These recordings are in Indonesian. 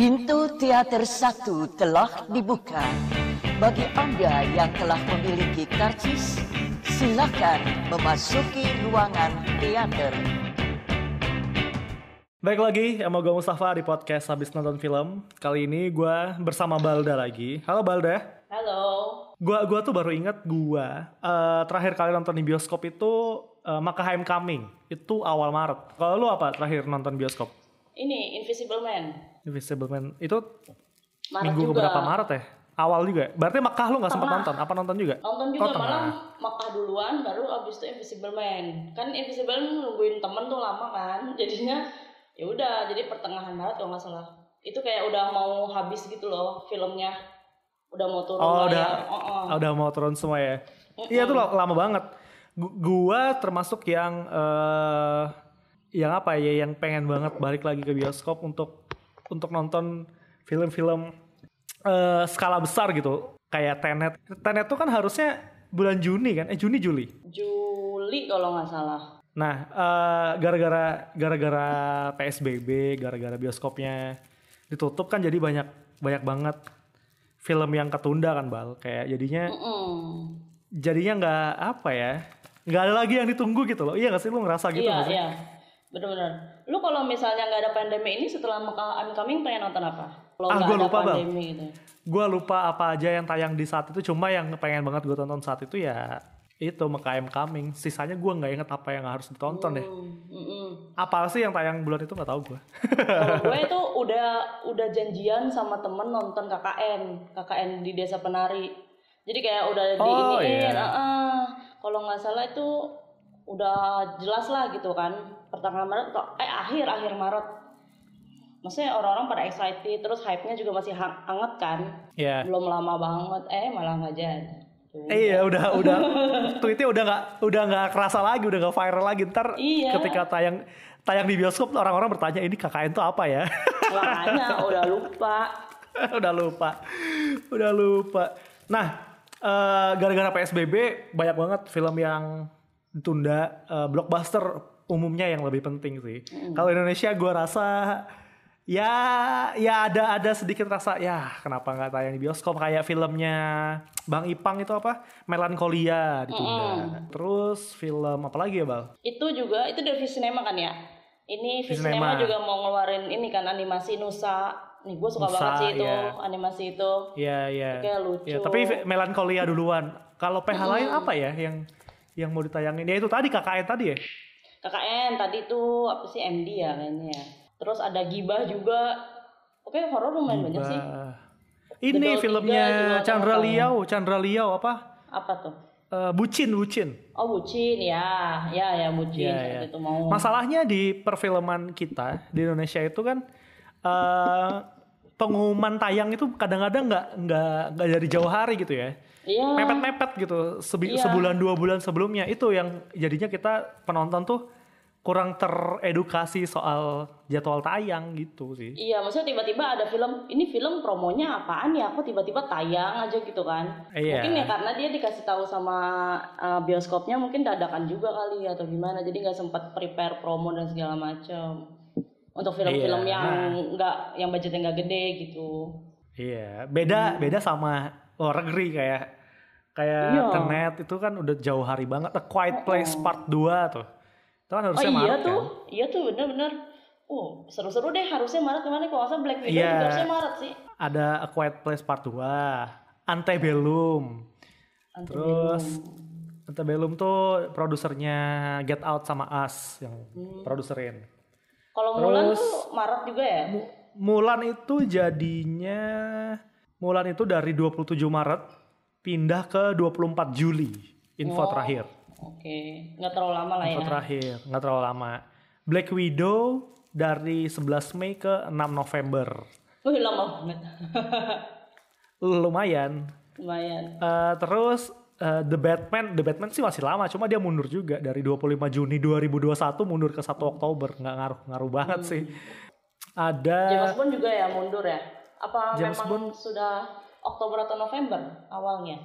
Pintu teater satu telah dibuka. Bagi Anda yang telah memiliki karcis, silakan memasuki ruangan teater. Baik lagi, sama gue Mustafa di podcast Habis Nonton Film. Kali ini gue bersama Balda lagi. Halo Balda. Halo. Gua gua tuh baru inget gua eh, terakhir kali nonton di bioskop itu uh, Makaheim Coming. Itu awal Maret. Kalau lu apa terakhir nonton bioskop? Ini Invisible Man. Invisible Man itu Maret minggu juga. berapa Maret ya? Awal juga. Berarti Makkah lu nggak sempat nonton? Apa nonton juga? Nonton juga Oh, tengah. malah Makkah duluan baru abis itu Invisible Man. Kan Invisible Man nungguin temen tuh lama kan. Jadinya ya udah jadi pertengahan Maret kalau nggak salah. Itu kayak udah mau habis gitu loh filmnya. Udah mau turun Oh, udah. Oh, oh. udah mau turun semua ya. Iya tuh la- lama banget. Gu- Gua termasuk yang eh yang apa ya yang pengen banget balik lagi ke bioskop untuk untuk nonton film-film eh skala besar gitu. Kayak Tenet. Tenet tuh kan harusnya bulan Juni kan? Eh Juni Juli. Juli kalau nggak salah. Nah, eh, gara-gara gara-gara PSBB, gara-gara bioskopnya ditutup kan jadi banyak banyak banget film yang ketunda kan, Bal. Kayak jadinya Mm-mm. jadinya nggak apa ya nggak ada lagi yang ditunggu gitu loh iya gak sih lu ngerasa gitu iya nggak iya. Bener-bener. Lu kalau misalnya nggak ada pandemi ini setelah Makkah I'm Coming pengen nonton apa? Kalau Ah, nggak gua ada lupa, Bang. pandemi gitu. gue lupa apa aja yang tayang di saat itu cuma yang pengen banget gue tonton saat itu ya itu MKM Coming sisanya gue nggak inget apa yang harus ditonton deh mm-mm. apa sih yang tayang bulan itu nggak tahu gue Kalau gue itu udah udah janjian sama temen nonton KKN, KKN di Desa Penari. Jadi kayak udah Oh, diiniin, iya. ah-ah. kalau nggak salah itu udah jelas lah gitu kan. Pertengahan Maret atau eh akhir akhir Maret. Maksudnya orang-orang pada excited, terus hype-nya juga masih hang- hangat kan. ya Belum lama banget, eh malah nggak jadi. Eh, iya udah udah tweetnya udah nggak udah nggak kerasa lagi udah nggak viral lagi ntar Iya. ketika tayang tayang di bioskop orang-orang bertanya ini KKN tuh apa ya Makanya udah lupa. udah lupa udah lupa nah eh, gara-gara psbb banyak banget film yang ditunda eh, blockbuster umumnya yang lebih penting sih kalau Indonesia gua rasa ya ya ada ada sedikit rasa ya kenapa nggak tayang di bioskop kayak filmnya Bang Ipang itu apa Melankolia ditunda terus film apa lagi ya Bal Itu juga itu dari Visinema kan ya? Ini Visinema. juga mau ngeluarin ini kan animasi Nusa. Nih gue suka Nusa, banget sih itu iya. animasi itu. Iya iya. Kayak lucu. Ya, tapi Melankolia duluan. Kalau PH lain apa ya yang yang mau ditayangin? Ya itu tadi KKN tadi ya. KKN tadi tuh apa sih MD ya kayaknya ya. Terus ada Gibah juga. Oke horor lumayan banyak sih. Ini Doll filmnya Chandra Liao, Chandra Liao apa? Apa tuh? Eh, Bucin, Bucin. Oh Bucin ya. Ya ya Bucin. Iya, iya. Itu mau. Masalahnya di perfilman kita di Indonesia itu kan eh pengumuman tayang itu kadang-kadang nggak nggak nggak dari jauh hari gitu ya. Iya. Mepet-mepet gitu sebi- Iya. sebulan dua bulan sebelumnya itu yang jadinya kita penonton tuh kurang teredukasi soal jadwal tayang gitu sih. Iya, maksudnya tiba-tiba ada film, ini film promonya apaan ya? Kok tiba-tiba tayang aja gitu kan? Iya. Mungkin ya karena dia dikasih tahu sama uh, bioskopnya mungkin dadakan juga kali atau gimana, jadi nggak sempat prepare promo dan segala macam. Untuk film-film Iya, yang nah. nggak, yang budgetnya nggak gede gitu. Iya, beda beda sama luar negeri kayak kayak Iya. Tenet itu kan udah jauh hari banget. A Quiet Place Part 2 tuh. Itu kan Oh harusnya iya Maret tuh, kan. iya tuh bener-bener. Oh seru-seru deh harusnya Maret ke mana? Kalau nggak Black Widow juga harusnya Maret sih. Ada A Quiet Place Part 2, Antebellum. Terus Antebellum tuh produsernya Get Out sama Us yang Hmm. produserin. Kalau Mulan tuh Maret juga ya? Mu- Mulan itu jadinya Mulan itu dari 27 Maret pindah ke 24 Juli. Info Oh. terakhir. Oke, nggak terlalu lama lah ya. Info terakhir, nggak terlalu lama. Black Widow dari 11 Mei ke 6 November. Wih lama banget. Lumayan. Lumayan. Eh, terus eh, The Batman, The Batman sih masih lama, cuma dia mundur juga dari 25 Juni 2021 mundur ke 1 Oktober, nggak ngaruh-ngaruh banget sih. Ada James Bond juga ya mundur ya? Apa James memang sudah Oktober atau November awalnya?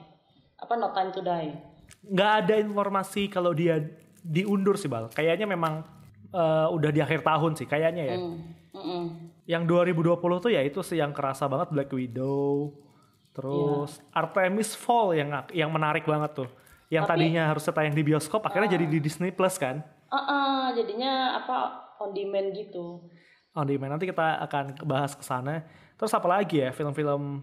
Apa No Time to Die? nggak ada informasi kalau dia diundur sih bal. Kayaknya memang eh, udah di akhir tahun sih, kayaknya ya. Hmm. Mm-mm. Yang 2020 tuh ya itu sih yang kerasa banget Black Widow. Terus Artemis Fall yang yang menarik banget tuh. Yang Tapi- tadinya harus tayang di bioskop akhirnya jadi di Disney Plus kan. Ah, ah, jadinya apa on demand gitu. On demand nanti kita akan bahas ke sana. Terus apa lagi ya film-film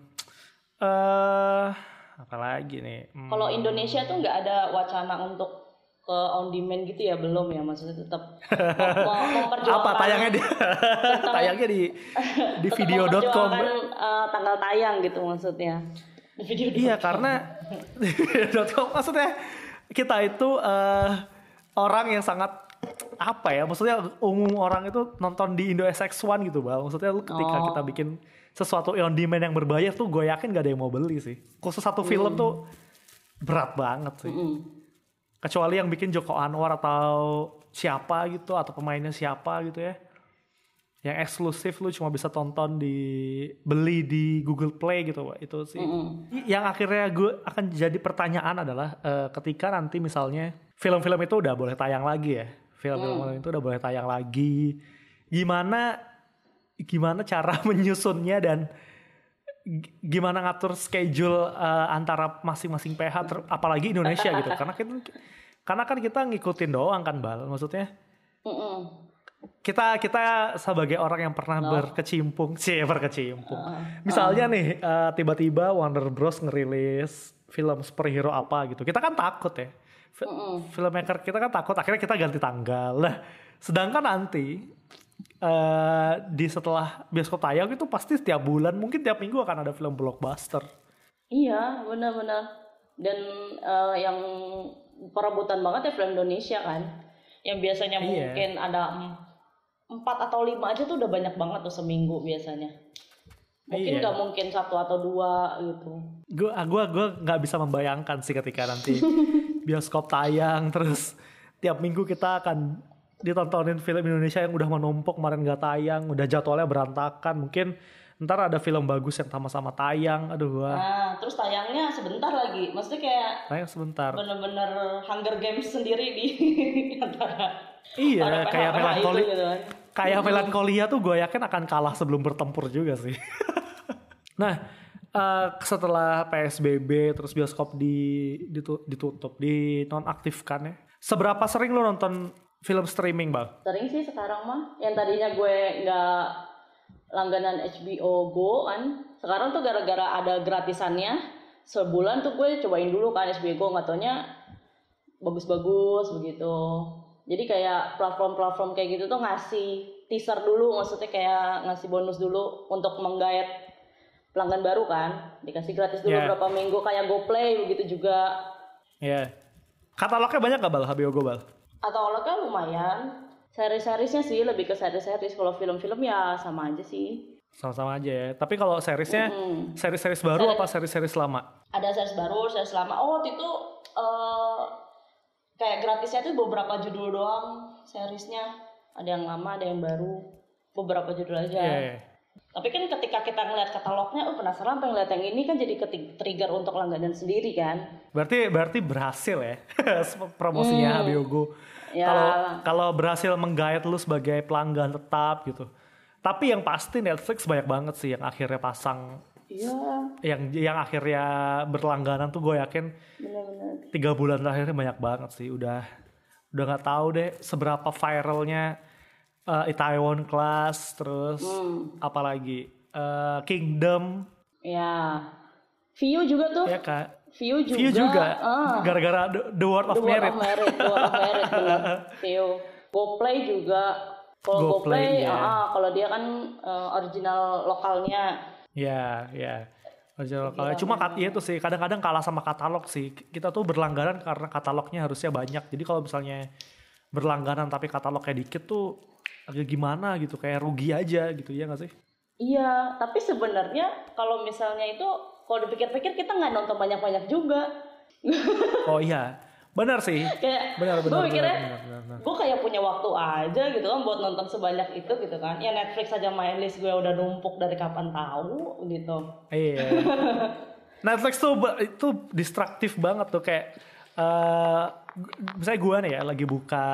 eh apa lagi nih? Hmm, Kalau Indonesia tuh nggak ada wacana untuk ke on demand gitu ya belum ya maksudnya tetap memperjuangkan apa tayangnya di tayangnya di di video.com. memperjuangkan, eh, tanggal tayang gitu maksudnya. Di video Iya karena maksudnya kita itu eh, orang yang sangat apa ya maksudnya umum orang itu nonton di Indo SX1 gitu bang maksudnya lu ketika Oh. kita bikin sesuatu on demand yang berbayar tuh gue yakin gak ada yang mau beli sih. Khusus satu film tuh berat banget sih. Mm. kecuali yang bikin Joko Anwar atau siapa gitu atau pemainnya siapa gitu ya. Yang eksklusif lu cuma bisa tonton di beli di Google Play gitu Pak. itu sih. Yang akhirnya gue akan jadi pertanyaan adalah eh, ketika nanti misalnya film-film itu udah boleh tayang lagi ya. Film-film itu udah boleh tayang lagi. Gimana gimana cara menyusunnya dan gimana ngatur schedule eh, antara masing-masing PH ter- apalagi Indonesia gitu. Karena kita karena kan kita ngikutin doang kan bal maksudnya. Kita kita sebagai orang yang pernah berkecimpung sih berkecimpung. Misalnya nih eh, tiba-tiba Warner Bros. ngerilis film superhero apa gitu. Kita kan takut ya. Fi- filmmaker kita kan takut akhirnya kita ganti tanggal. Lah sedangkan nanti eh, di setelah bioskop tayang itu pasti setiap bulan mungkin tiap minggu akan ada film blockbuster Iya, benar-benar. Dan eh, yang perebutan banget ya film Indonesia kan. Yang biasanya Iya. mungkin ada em- empat atau lima aja tuh udah banyak banget tuh seminggu biasanya. Mungkin Iya. nggak mungkin satu atau dua gitu. gue gua gua nggak bisa membayangkan sih ketika nanti bioskop tayang terus tiap minggu kita akan ditontonin film Indonesia yang udah menumpuk kemarin nggak tayang udah jadwalnya berantakan. Mungkin ntar ada film bagus yang sama-sama tayang. Aduh gua. Nah, terus tayangnya sebentar lagi. Maksudnya kayak tayang sebentar. bener-bener Hunger Games sendiri di antara iya kayak melankoli gitu kan. kayak melankolia tuh gue yakin akan kalah sebelum bertempur juga sih. Nah eh, setelah PSBB terus bioskop di ditu- ditutup dinonaktifkan ya. Seberapa sering lo nonton film streaming bang Sering sih sekarang mah. Yang tadinya gue nggak langganan HBO Go kan. Sekarang tuh gara-gara ada gratisannya. Sebulan tuh gue cobain dulu kan HBO Go. Nggak taunya bagus-bagus begitu. Jadi kayak platform-platform kayak gitu tuh ngasih teaser dulu. Maksudnya kayak ngasih bonus dulu untuk menggait pelanggan baru kan. Dikasih gratis dulu Yeah. berapa minggu kayak GoPlay begitu juga. ya katalognya banyak gak bal HBO Go bal atau kan lumayan. Seri-serisnya sih lebih ke seri-seris kalau film-film ya sama aja sih. Sama-sama aja ya. Tapi kalau seriesnya Mm. seri-series baru Seri- apa seri-series lama? Ada series baru series lama. Oh waktu itu eh, kayak gratisnya tuh beberapa judul doang seriesnya. Ada yang lama ada yang baru. Beberapa judul aja. Iya, iya. Tapi kan ketika kita ngeliat katalognya oh penasaran pengen lihat yang ini kan jadi trigger untuk langganan sendiri kan Berarti berarti berhasil ya promosinya HBO Go. Ya. Kalau kalau berhasil menggait lu sebagai pelanggan tetap gitu. Tapi yang pasti Netflix banyak banget sih yang akhirnya pasang iya yang yang akhirnya berlangganan tuh gue yakin benar-benar tiga bulan terakhir banyak banget sih udah udah nggak tahu deh seberapa viralnya uh, Itaewon Class terus Hmm. apalagi uh, Kingdom ya View juga tuh ya kak View juga, View juga ah. gara-gara The, The World of The World Merit of Merit, The World of Merit. View. GoPlay juga. Kalau GoPlay, GoPlay, iya. ah, kalau dia kan eh, original lokalnya. Ya, ya. Original Iya, kalau cuma kat, ya itu sih kadang-kadang kalah sama katalog sih. Kita tuh berlangganan karena katalognya harusnya banyak. Jadi kalau misalnya berlangganan tapi katalognya dikit tuh agak gimana gitu, kayak rugi aja gitu ya nggak sih? Iya, tapi sebenarnya kalau misalnya itu kalau dipikir-pikir kita nggak nonton banyak-banyak juga. Oh iya, benar sih. kayak Benar, benar, gue mikirnya gue kayak punya waktu aja gitu kan buat nonton sebanyak itu gitu kan. Ya Netflix aja main list gue udah numpuk dari kapan tahu gitu. Iya. Netflix tuh itu distraktif banget tuh kayak gu- misalnya gue nih ya lagi buka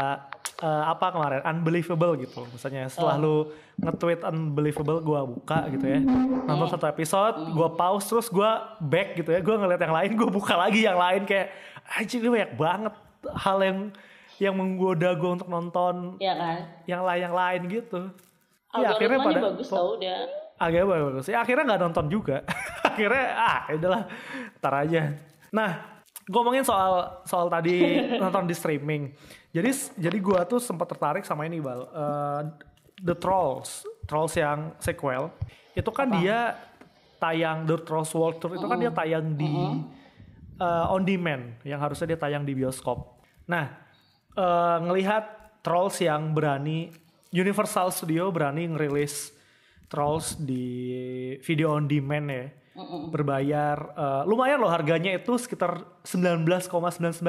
eh, apa kemarin unbelievable gitu. Misalnya setelah lu nge-tweet unbelievable gua buka gitu ya. Nonton satu episode, gua pause terus gua back gitu ya. Gua ngeliat yang lain, gua buka lagi yang lain kayak anjir ini banyak banget hal yang yang menggoda gua untuk nonton ya kan yang lain yang lain gitu. Ya, algoritmanya bagus tau dia agak bagus. Ya akhirnya nggak nonton juga. akhirnya ah ya udahlah, ntar aja. Nah, ngomongin soal soal tadi nonton di streaming. Jadi jadi gua tuh sempat tertarik sama ini bal. Eh, The Trolls, Trolls yang sequel. Itu kan dia tayang The Trolls World Tour itu kan dia tayang di eh, on demand yang harusnya dia tayang di bioskop. Nah, eh, ngelihat Trolls yang berani Universal Studio berani ngerilis Trolls di video on demand ya. Berbayar eh, lumayan loh harganya itu sekitar 19,99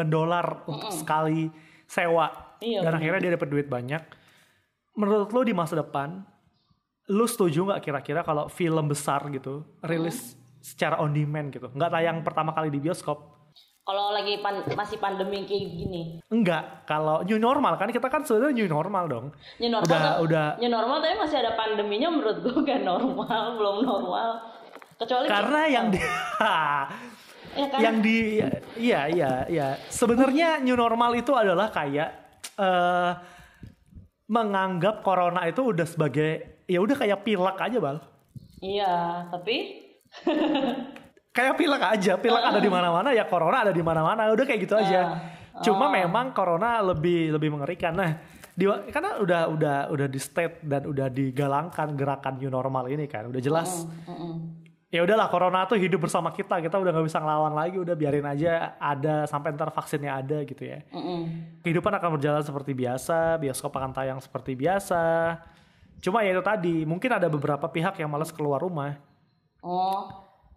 dolar untuk sekali sewa. Iya, Dan akhirnya dia dapat duit banyak. Menurut lo di masa depan lu setuju nggak kira-kira kalau film besar gitu rilis secara on demand gitu? Nggak tayang pertama kali di bioskop? Kalau lagi pan- masih pandemi kayak gini. Enggak kalau new normal kan kita kan sebenarnya new normal dong. New normal udah udah. New normal tapi masih ada pandeminya menurut gue gak normal belum normal kecuali karena yang di ya kan? yang di iya iya iya. Sebenarnya new normal itu adalah kayak eh menganggap corona itu udah sebagai ya udah kayak pilek aja bal. Iya tapi kayak pilek aja. Pilek ada di mana-mana ya corona ada di mana-mana. Udah kayak gitu aja. Ah. cuma memang corona lebih lebih mengerikan. Nah di, karena udah udah udah di state dan udah digalangkan gerakan new normal ini kan udah jelas. Mm-mm. Ya udahlah corona tuh hidup bersama kita. Kita udah nggak bisa ngelawan lagi. Udah biarin aja ada sampai ntar vaksinnya ada gitu ya. Mm-mm. kehidupan akan berjalan seperti biasa. Bioskop akan tayang seperti biasa. Cuma ya itu tadi mungkin ada beberapa pihak yang malas keluar rumah. Oh.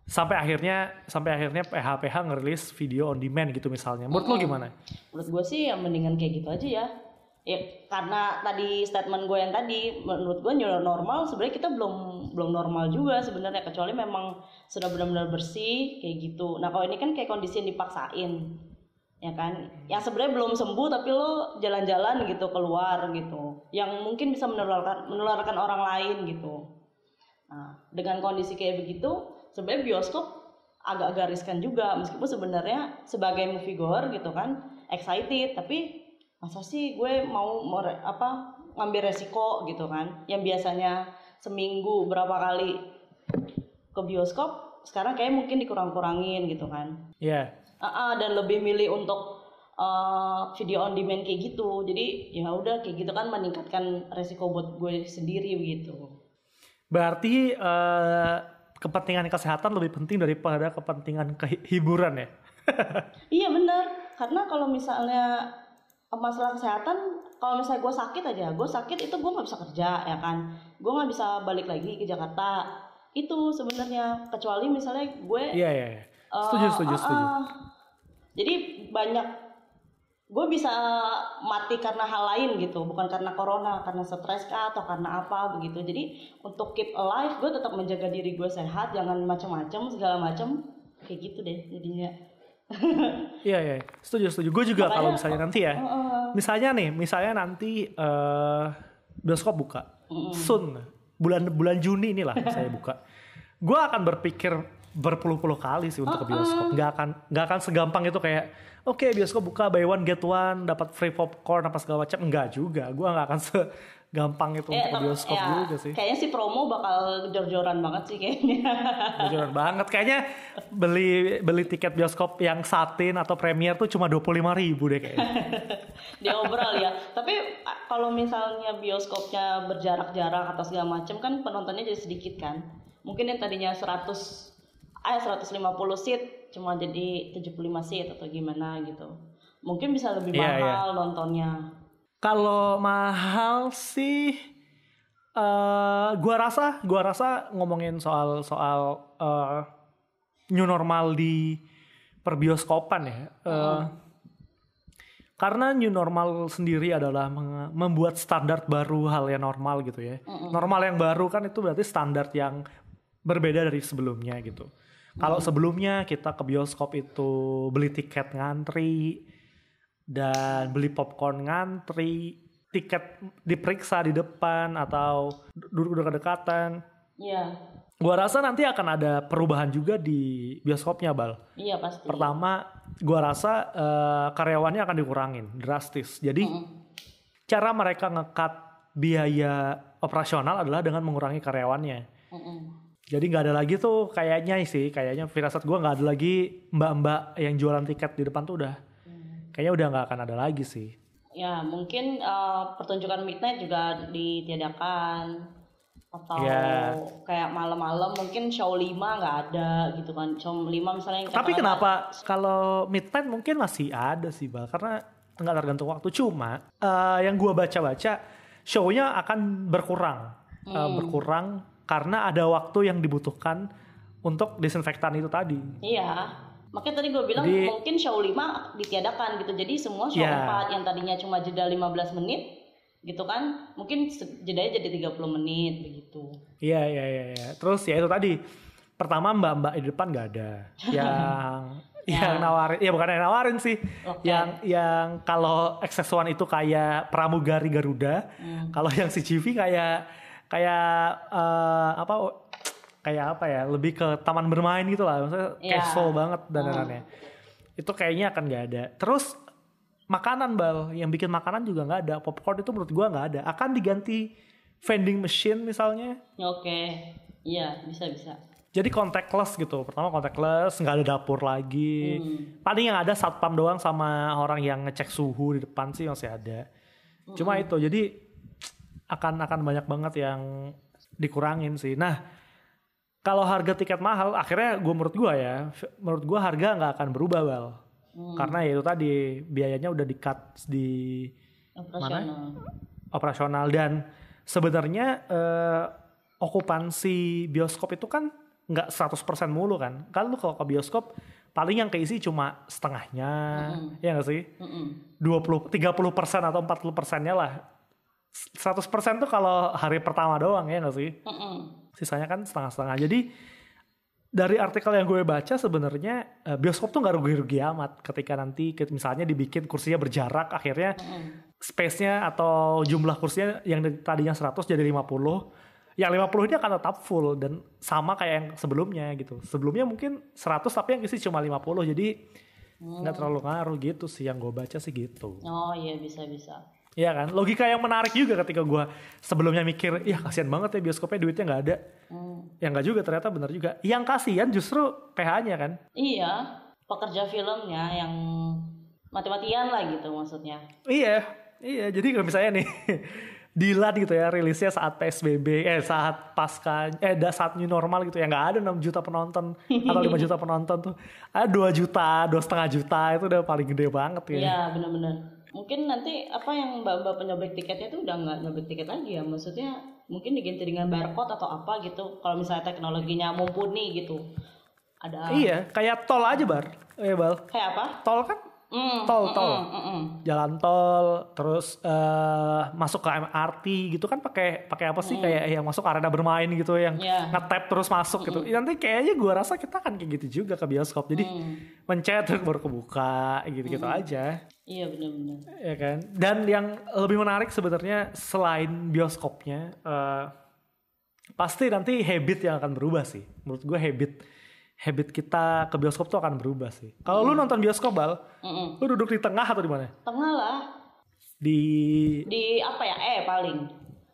Sampai akhirnya sampai akhirnya PH-PH ngerilis video on demand gitu misalnya. Menurut lo gimana? Menurut gue sih ya mendingan kayak gitu aja ya ya karena tadi statement gue yang tadi menurut gue new normal sebenarnya kita belum belum normal juga sebenarnya kecuali memang sudah benar-benar bersih kayak gitu. Nah kalau ini kan kayak kondisi yang dipaksain ya kan? Yang sebenarnya belum sembuh tapi lo jalan-jalan gitu keluar gitu. Yang mungkin bisa menularkan menularkan orang lain gitu. Nah dengan kondisi kayak begitu sebenarnya bioskop agak-agak riskan juga meskipun sebenarnya sebagai movie gitu kan excited tapi masa sih gue mau more- apa ngambil resiko gitu kan yang biasanya seminggu berapa kali ke bioskop sekarang kayak mungkin dikurang-kurangin gitu kan. Ya Ah, ah, dan lebih milih untuk uh, video on demand kayak gitu. Jadi ya udah kayak gitu kan meningkatkan resiko buat gue sendiri begitu berarti eh, kepentingan kesehatan lebih penting daripada kepentingan kehi- hiburan ya? Iya benar, karena kalau misalnya masalah kesehatan, kalau misalnya gue sakit aja, gue sakit itu gue nggak bisa kerja ya kan, gue nggak bisa balik lagi ke Jakarta. Itu sebenarnya kecuali misalnya gue. iya iya iya. eh, setuju setuju setuju ah. Jadi banyak gue bisa mati karena hal lain gitu, bukan karena corona, karena stres kah atau karena apa begitu. Jadi untuk keep alive, gue tetap menjaga diri gue sehat, jangan macam-macam segala macam kayak gitu deh jadinya. Iya iya, setuju setuju. Gue juga kalau misalnya nanti ya, Heeh. misalnya nih, misalnya nanti eh bioskop buka, soon bulan bulan Juni inilah saya buka, gue akan berpikir berpuluh-puluh kali sih untuk ke bioskop. Gak akan gak akan segampang itu kayak, oke bioskop buka buy one get one, dapat free popcorn apa segala macam. Enggak juga, gue nggak akan segampang itu untuk ke tapi- bioskop ya, juga sih. Kayaknya sih promo bakal jor-joran banget sih kayaknya. Bocoran banget. Kayaknya beli beli tiket bioskop yang satin atau premier tuh cuma 25.000 ribu deh kayaknya. Diobral ya. Tapi kalau misalnya bioskopnya berjarak-jarak atau segala macam kan penontonnya jadi sedikit kan. Mungkin yang tadinya 100 ah 150 seat cuma jadi 75 seat atau gimana gitu. Mungkin bisa lebih Iya, mahal nontonnya. Kalau mahal sih eh gua rasa gua rasa ngomongin soal soal eh, new normal di perbioskopan ya. eh, Karena new normal sendiri adalah membuat standar baru hal yang normal gitu ya. Normal yang baru kan itu berarti standar yang berbeda dari sebelumnya gitu. Kalau sebelumnya kita ke bioskop itu beli tiket ngantri, dan beli popcorn ngantri, tiket diperiksa di depan atau duduk dekatan. Iya. Gua rasa nanti akan ada perubahan juga di bioskopnya, Bal. Iya pasti. Pertama, gua rasa eh, karyawannya akan dikurangin drastis. Jadi cara mereka ngekat biaya operasional adalah dengan mengurangi karyawannya. Mm-mm. Jadi nggak ada lagi tuh kayaknya sih, kayaknya firasat gua nggak ada lagi mbak-mbak yang jualan tiket di depan tuh udah, kayaknya udah nggak akan ada lagi sih. Ya mungkin eh, pertunjukan midnight juga ditiadakan atau Ya. kayak malam-malam mungkin show 5 nggak ada gitu kan show 5 misalnya yang Tapi kenapa kalau midnight mungkin masih ada sih bal karena nggak tergantung waktu cuma eh, yang gua baca-baca shownya akan berkurang Eh, berkurang karena ada waktu yang dibutuhkan untuk disinfektan itu tadi. Iya. Makanya tadi gue bilang Jadi- mungkin show 5 ditiadakan gitu. Jadi semua show Ya. 4 yang tadinya cuma jeda 15 menit gitu kan, mungkin jedanya jadi 30 menit begitu. Iya iya iya. iya. Terus ya itu tadi pertama mbak-mbak di depan nggak ada yang yang nawarin ya bukan yang nawarin sih Oke. yang yang kalau XS1 itu kayak pramugari Garuda kalau yang CCV kayak kayak eh, apa kayak apa ya lebih ke taman bermain gitu lah. Maksudnya Iya. casual banget dandanannya itu kayaknya akan nggak ada. Terus makanan bal. Yang bikin makanan juga nggak ada. Popcorn itu menurut gua nggak ada. Akan diganti vending machine misalnya. Oke. Iya, bisa bisa. jadi contactless gitu. Pertama contactless nggak ada dapur lagi. Paling yang ada satpam doang sama orang yang ngecek suhu di depan sih masih ada. Cuma itu. Jadi akan akan banyak banget yang dikurangin sih. Nah kalau harga tiket mahal akhirnya gue menurut gue ya menurut gue harga nggak akan berubah bal karena ya itu tadi biayanya udah di cut di Operasional. operasional dan sebenarnya eh, okupansi bioskop itu kan nggak 100% mulu kan. Kan lu kalau ke bioskop paling yang keisi cuma setengahnya, ya nggak sih? Mm-mm. 20 30% atau 40 persennya lah. 100% tuh kalau hari pertama doang ya nggak sih? Mm-mm. Sisanya kan setengah-setengah. Jadi dari artikel yang gue baca sebenarnya eh, bioskop tuh nggak rugi-rugi amat ketika nanti misalnya dibikin kursinya berjarak akhirnya space-nya atau jumlah kursinya yang tadinya 100 jadi 50 yang 50 ini akan tetap full dan sama kayak yang sebelumnya gitu sebelumnya mungkin 100 tapi yang isi cuma 50 jadi nggak terlalu ngaruh gitu sih yang gue baca sih gitu Oh iya bisa bisa. Iya kan logika yang menarik juga ketika gue sebelumnya mikir ya kasihan banget ya bioskopnya duitnya nggak ada Hmm. ya nggak juga ternyata benar juga yang kasihan justru PH-nya kan Iya, pekerja filmnya yang mati-matian lah gitu maksudnya. Iya, iya. Jadi kalau misalnya nih Dilan gitu ya rilisnya saat PSBB, eh saat pasca, eh da- saat new normal gitu ya nggak ada 6 juta penonton atau 5 juta penonton tuh, ada 2 juta, dua setengah juta itu udah paling gede banget ya. Iya benar-benar. Mungkin nanti apa yang mbak-mbak penyobek tiketnya tuh udah nggak nyobek tiket lagi ya. Maksudnya mungkin diganti dengan barcode atau apa gitu. Kalau misalnya teknologinya mumpuni gitu. Ada Iya, kayak tol aja bar, ya bal. kayak apa? Tol kan Mm, Tol, mm, tol. mm, mm, mm. jalan tol, terus eh, masuk ke MRT gitu kan pakai pakai apa sih kayak yang masuk arena bermain gitu yang Iya. ngetap terus masuk gitu. Nanti kayaknya gua rasa kita akan kayak gitu juga ke bioskop. Jadi mencet terus baru kebuka gitu-gitu aja. Iya benar-benar. ya kan dan yang lebih menarik sebenarnya selain bioskopnya eh, pasti nanti habit yang akan berubah sih menurut gue habit habit kita ke bioskop tuh akan berubah sih kalau lu nonton bioskop bal Mm-mm. lu duduk di tengah atau di mana Tengah lah. di Di apa ya? Eh paling.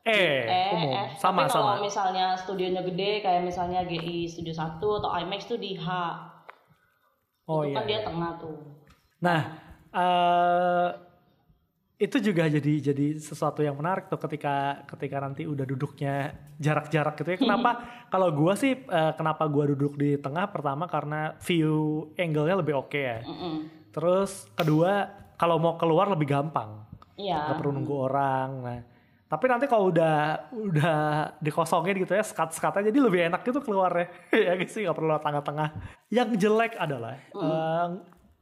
eh, Eh, umum eh. sama Tapi kalau sama misalnya studionya gede kayak misalnya GI Studio 1 atau IMAX tuh di H. oh itu iya kan dia tengah tuh. Nah, eh itu juga jadi jadi sesuatu yang menarik tuh ketika ketika nanti udah duduknya jarak-jarak gitu ya. Kenapa kalau gua sih eh, kenapa gua duduk di tengah pertama karena view angle-nya lebih oke ya. Mm-mm. Terus kedua kalau mau keluar lebih gampang. Iya. nggak perlu nunggu orang. Nah, tapi nanti kalau udah udah dikosongin gitu ya skat-skatnya jadi lebih enak gitu keluarnya. ya gitu sih nggak perlu tengah-tengah. Yang jelek adalah eh,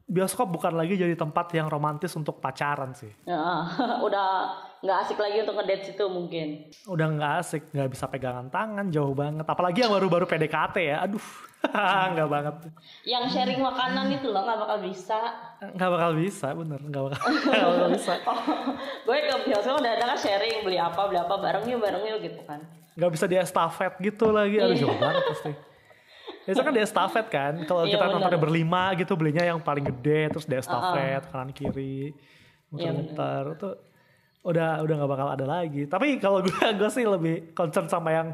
bioskop bukan lagi jadi tempat yang romantis untuk pacaran sih. Ya, udah nggak asik lagi untuk ngedate situ mungkin. Udah nggak asik, nggak bisa pegangan tangan jauh banget. Apalagi yang baru-baru PDKT ya, aduh. Enggak banget. Yang sharing makanan itu loh nggak bakal bisa. Enggak bakal bisa, bener. Enggak bakal, nggak bakal bisa. gue ke bioskop udah ada kan sharing beli apa beli apa bareng yuk bareng yuk gitu kan. Nggak bisa dia estafet gitu lagi. Aduh jauh banget pasti. Biasanya kan dia estafet kan. Kalau Iya, kita nontonnya berlima gitu belinya yang paling gede terus dia estafet kanan kiri Iya, muter-muter itu udah udah nggak bakal ada lagi. Tapi kalau gue gue sih lebih concern sama yang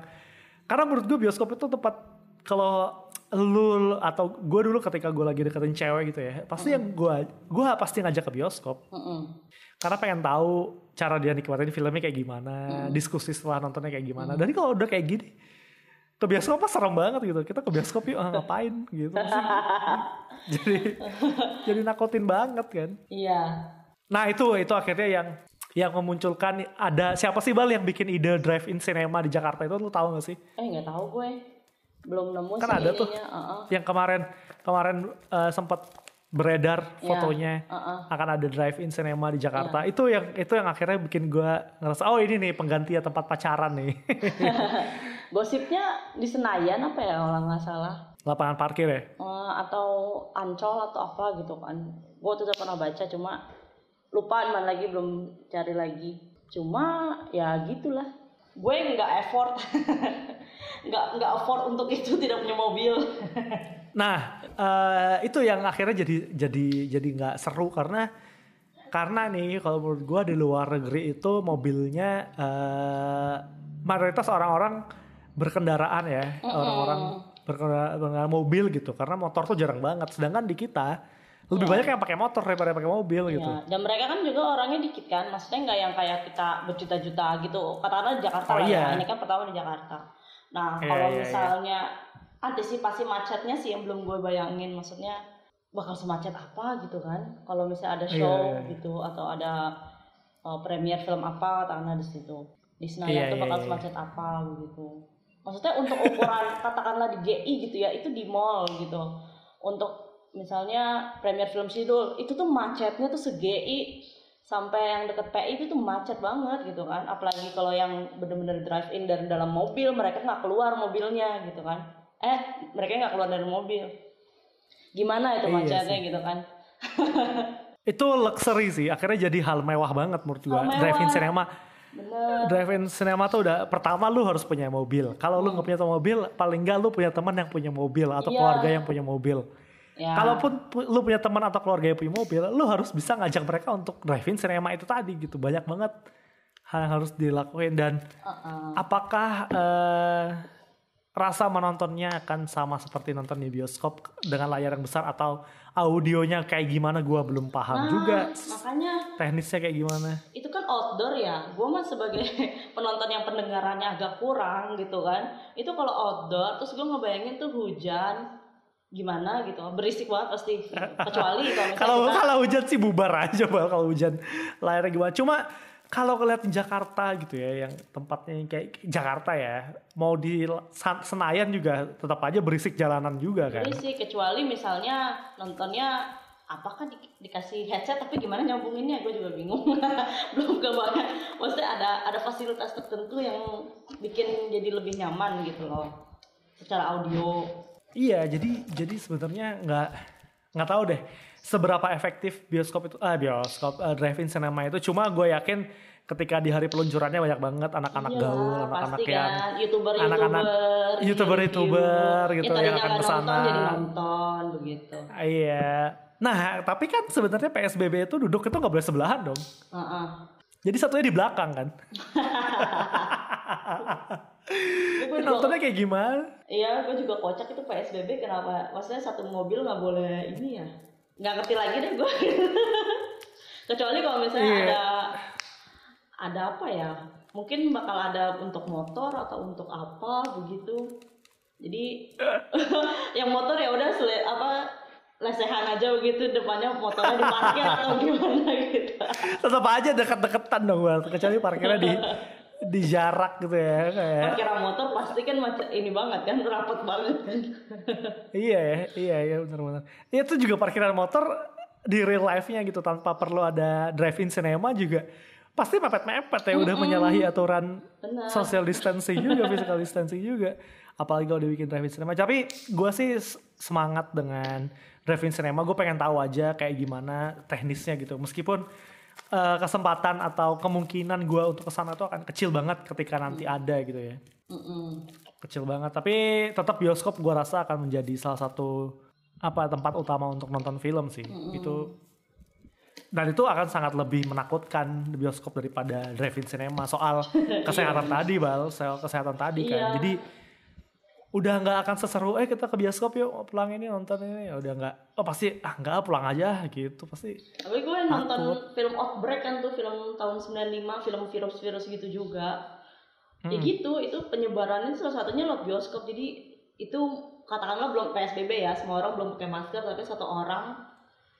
karena menurut gue bioskop itu tempat kalau lu atau gue dulu ketika gue lagi deketin cewek gitu ya pasti yang gue gue pasti ngajak ke bioskop Mm-mm. karena pengen tahu cara dia nikmatin filmnya kayak gimana, diskusi setelah nontonnya kayak gimana. Dari kalau udah kayak gini, ke bioskop apa serem banget gitu. Kita ke bioskop yuk ah, ngapain gitu. jadi jadi nakutin banget kan. Iya. Nah itu itu akhirnya yang yang memunculkan ada siapa sih bal yang bikin ide drive-in cinema di Jakarta itu lu tahu gak sih? Eh nggak tahu gue. Belum nemu Kan sih ada tuh. ininya. Uh-uh. Yang kemarin kemarin eh, sempat beredar Iya, fotonya uh-uh. akan ada drive-in cinema di Jakarta. Itu yang itu yang akhirnya bikin gua ngerasa oh ini nih pengganti ya tempat pacaran nih. Gosipnya di Senayan apa ya kalau nggak salah. Lapangan parkir ya. Eh, atau Ancol atau apa gitu kan. Gue tuh udah pernah baca cuma lupa mana lagi belum cari lagi. Cuma ya gitulah. Gue nggak effort, nggak nggak afford untuk itu tidak punya mobil. Nah, eh, itu yang akhirnya jadi jadi jadi nggak seru karena karena nih kalau menurut gua di luar negeri itu mobilnya eh, mayoritas orang-orang berkendaraan ya, orang-orang berkendara, mobil gitu karena motor tuh jarang banget. Sedangkan di kita lebih banyak yang pakai motor daripada pakai mobil gitu. Ya, dan mereka kan juga orangnya dikit kan, maksudnya nggak yang kayak kita berjuta-juta gitu. Katakanlah Jakarta Oh, lah iya. ya, ini kan pertama di Jakarta. Nah, Iya, kalau iya, iya. misalnya antisipasi macetnya sih yang belum gue bayangin, maksudnya bakal semacet apa gitu kan? Kalau misalnya ada Iya, show iya, iya. gitu atau ada uh, premier film apa, katakanlah di situ di Senayan Iya, tuh iya, bakal iya. semacet apa begitu. Maksudnya untuk ukuran katakanlah di GI gitu ya, itu di mall gitu. Untuk misalnya premier film Sidul itu tuh macetnya tuh se-GI sampai yang deket PI itu tuh macet banget gitu kan apalagi kalau yang bener-bener drive in dari dalam mobil mereka nggak keluar mobilnya gitu kan eh mereka nggak keluar dari mobil gimana itu Iya macetnya gitu kan Itu luxury sih, akhirnya jadi hal mewah banget menurut gua. Hal mewah. Drive-in cinema. Bener Drive-in cinema tuh udah pertama lu harus punya mobil. Kalau lu nggak punya mobil, paling nggak lu punya teman yang punya mobil atau Iya. keluarga yang punya mobil. ya Kalaupun pu- lu punya teman atau keluarga yang punya mobil, lu harus bisa ngajak mereka untuk drive-in cinema itu tadi gitu. Banyak banget hal yang harus dilakuin dan uh-uh. apakah eh, rasa menontonnya akan sama seperti nonton di bioskop dengan layar yang besar atau audionya kayak gimana gua belum paham nah juga. makanya teknisnya kayak gimana? itu kan outdoor ya. Gue mah sebagai penonton yang pendengarannya agak kurang gitu kan. Itu kalau outdoor terus gue ngebayangin tuh hujan gimana gitu. Berisik banget pasti. Kecuali kalau kalau kita kalau hujan sih bubar aja bal kalau hujan layarnya gimana. Cuma kalau ngeliat di Jakarta gitu ya yang tempatnya kayak Jakarta ya mau di Senayan juga tetap aja berisik jalanan juga kan. Berisik kecuali misalnya nontonnya apakah di- dikasih headset tapi gimana nyambunginnya? Gue juga bingung. Belum kebayang maksudnya ada ada fasilitas tertentu yang bikin jadi lebih nyaman gitu loh secara audio. Iya, jadi jadi sebenarnya nggak nggak tahu deh seberapa efektif bioskop itu ah bioskop eh, drive-in cinema itu. Cuma gue yakin ketika di hari peluncurannya banyak banget anak-anak Iyalah, gaul, anak-anak yang kan youtuber anak-anak youtuber-youtuber gitu yang tadinya akan nggak ke sana. nonton jadi nonton begitu Iya. Nah, tapi kan sebenarnya PSBB itu duduk itu nggak boleh sebelahan dong. Heeh. Jadi satunya di belakang kan. Gue Nontonnya kayak gimana? Iya, gue juga kocak itu PSBB kenapa? Maksudnya satu mobil nggak boleh ini ya? Nggak ngerti lagi deh gue. Kecuali kalau misalnya Iya. ada ada apa ya? Mungkin bakal ada untuk motor atau untuk apa begitu. Jadi yang motor ya udah sele- apa lesehan aja begitu depannya motornya diparkir atau gimana gitu. Tetap aja deket-deketan dong, kecuali parkirnya di di jarak gitu ya kayak. Parkiran motor pasti kan macet ini banget kan rapat banget kan. Iya ya, iya iya benar-benar. Itu juga parkiran motor di real life-nya gitu tanpa perlu ada drive-in cinema juga pasti mepet-mepet ya udah menyalahi aturan Benar. social distancing juga, physical distancing juga. apalagi kalau dibikin drive-in cinema. Tapi gue sih semangat dengan drive-in cinema. Gue pengen tahu aja kayak gimana teknisnya gitu. Meskipun eh, kesempatan atau kemungkinan gue untuk ke sana tuh akan kecil banget ketika nanti ada gitu ya. Mm-mm. Kecil banget. Tapi tetap bioskop gue rasa akan menjadi salah satu apa tempat utama untuk nonton film sih. Itu dan itu akan sangat lebih menakutkan di bioskop daripada drive-in cinema soal kesehatan tadi bal soal kesehatan tadi kan Iya. jadi udah nggak akan seseru eh kita ke bioskop yuk pulang ini nonton ini. Ya udah nggak. Oh pasti ah nggak pulang aja gitu pasti. Tapi gue nonton film Outbreak kan tuh film tahun 95, film virus-virus gitu juga. Ya gitu, itu penyebarannya salah satunya lewat bioskop. Jadi itu katakanlah belum PSBB ya, semua orang belum pakai masker, tapi satu orang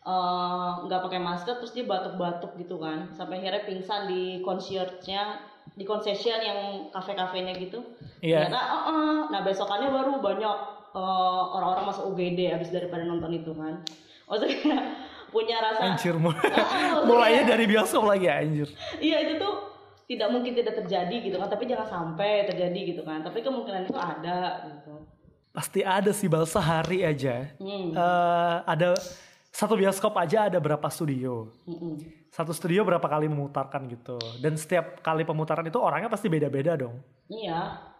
eh, nggak pakai masker terus dia batuk-batuk gitu kan, sampai akhirnya pingsan di concierge-nya, di concession yang kafe-kafenya gitu. Iya. Ternyata, "Oh, oh." nah besokannya baru banyak eh, orang-orang masuk UGD habis daripada nonton itu kan. Maksudnya kayak punya rasa anjir mul- Oh, mulainya dari bioskop lagi anjir Iya itu tuh tidak mungkin tidak terjadi gitu kan, tapi jangan sampai terjadi gitu kan. Tapi kemungkinan itu ada gitu. pasti ada sih bal sehari aja Hmm. Eh, ada satu bioskop aja ada berapa studio Mm-mm. Satu studio berapa kali memutarkan gitu. Dan setiap kali pemutaran itu orangnya pasti beda-beda dong. Iya.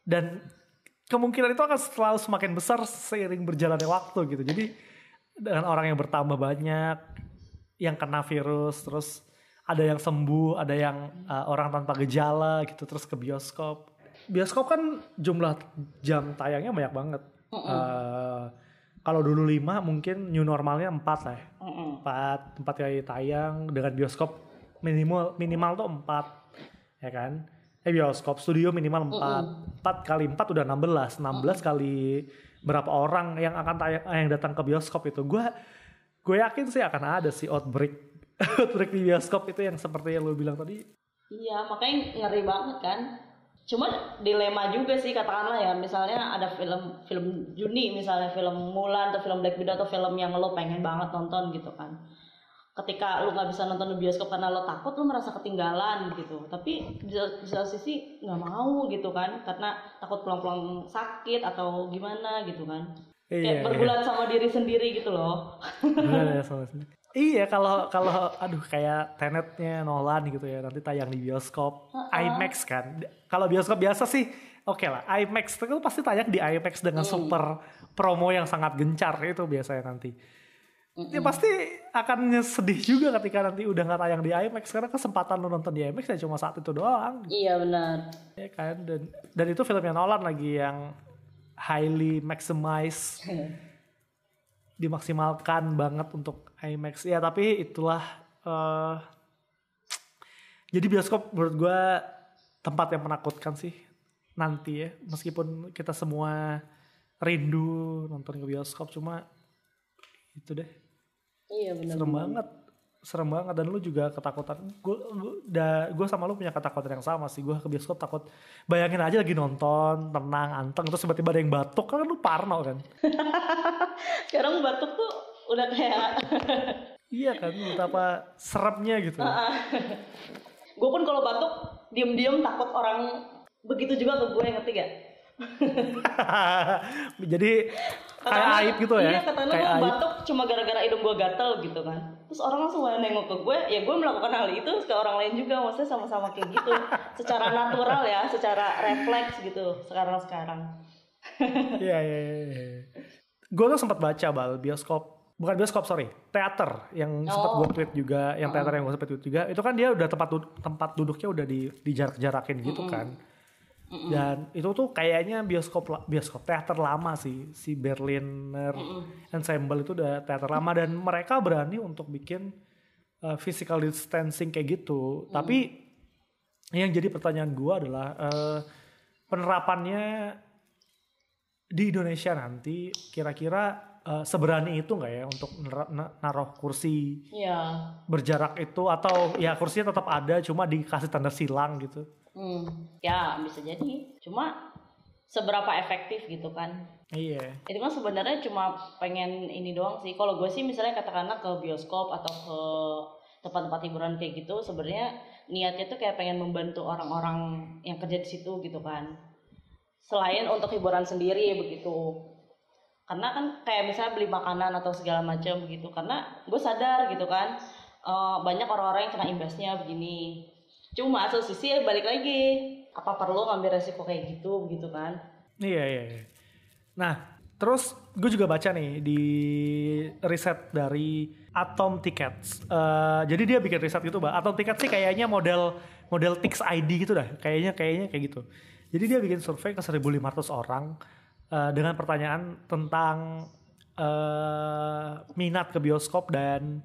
dan kemungkinan itu akan selalu semakin besar seiring berjalannya waktu gitu. Jadi dengan orang yang bertambah banyak yang kena virus terus ada yang sembuh ada yang uh, orang tanpa gejala gitu terus ke bioskop. Bioskop kan jumlah jam tayangnya banyak banget. Uh, kalau dulu lima mungkin new normalnya empat lah ya. Empat empat kali tayang dengan bioskop minimal minimal tuh empat ya kan? Eh bioskop studio minimal empat. Empat kali empat udah 16 16 kali berapa orang yang akan tayang yang datang ke bioskop itu. Gue gue yakin sih akan ada sih outbreak outbreak di bioskop itu yang seperti yang lu bilang tadi. Iya, makanya ngeri banget kan. Cuma dilema juga sih katakanlah ya, misalnya ada film film Juni misalnya film Mulan atau film Black Widow atau film yang lo pengen banget nonton gitu kan. Ketika lo nggak bisa nonton di bioskop karena lo takut, lo merasa ketinggalan gitu. Tapi di di satu sisi nggak mau gitu kan, karena takut pulang-pulang sakit atau gimana gitu kan. Iya, Kayak bergulat sama diri sendiri gitu loh. Bener ya, sama sendiri. Iya kalau kalau aduh kayak Tenetnya Nolan gitu ya nanti tayang di bioskop IMAX kan. Kalau bioskop biasa sih oke lah IMAX itu pasti tayang di IMAX dengan super promo yang sangat gencar itu biasanya nanti. Ya pasti akan sedih juga ketika nanti udah nggak tayang di IMAX karena kesempatan lo nonton di IMAX ya cuma saat itu doang iya benar. ya kan dan dan itu filmnya Nolan lagi yang highly maximize dimaksimalkan banget untuk IMAX. Ya tapi itulah eh jadi bioskop menurut gue tempat yang menakutkan sih nanti ya. Meskipun kita semua rindu nonton ke bioskop cuma itu deh. Iya benar. serem banget serem banget dan lu juga ketakutan. Gue gue sama lu punya ketakutan yang sama sih. Gue ke bioskop takut bayangin aja lagi nonton tenang anteng terus tiba-tiba ada yang batuk. Kan lu parno kan? Sekarang batuk tuh udah kayak iya kan betapa seremnya gitu. Gue pun kalau batuk diem-diem takut orang begitu juga ke gue ngerti gak? jadi kayak aib gitu ya? Iya katanya kayak gue batuk cuma gara-gara hidung gue gatel gitu kan. Terus orang langsung pada nengok ke gue, ya gue melakukan hal itu ke orang lain juga, maksudnya sama-sama kayak gitu, secara natural ya, secara refleks gitu sekarang-sekarang. iya iya iya gue tuh sempat baca bal bioskop. Bukan bioskop sorry. Teater yang sempat Oh. gue tweet juga yang teater yang gue sempat tweet juga. Itu kan dia udah tempat tempat duduknya udah di dijarak-jarakin gitu kan dan itu tuh kayaknya bioskop bioskop teater lama sih si Berliner Ensemble itu udah teater lama. Dan mereka berani untuk bikin uh, physical distancing kayak gitu. Tapi yang jadi pertanyaan gue adalah uh, penerapannya di Indonesia nanti kira-kira uh, seberani itu nggak ya untuk naruh kursi Iya. berjarak itu? Atau ya kursinya tetap ada cuma dikasih tanda silang gitu Hmm. Ya bisa jadi. Cuma seberapa efektif gitu kan? iya itu kan sebenarnya cuma pengen ini doang sih kalau gue sih misalnya katakanlah ke bioskop atau ke tempat-tempat hiburan kayak gitu sebenarnya niatnya tuh kayak pengen membantu orang-orang yang kerja di situ gitu kan selain untuk hiburan sendiri begitu karena kan kayak misalnya beli makanan atau segala macam begitu karena gue sadar gitu kan eh, banyak orang-orang yang kena imbasnya begini cuma satu sisi ya balik lagi apa perlu ngambil resiko kayak gitu begitu kan Iya, iya, iya. Nah, terus gue juga baca nih di riset dari Atom Tickets. Eh, jadi dia bikin riset gitu, Mbak. Atom Tickets sih kayaknya model model Tix ID gitu dah. Kayaknya kayaknya kayak gitu. Jadi dia bikin survei ke 1.500 orang eh, dengan pertanyaan tentang eh, minat ke bioskop dan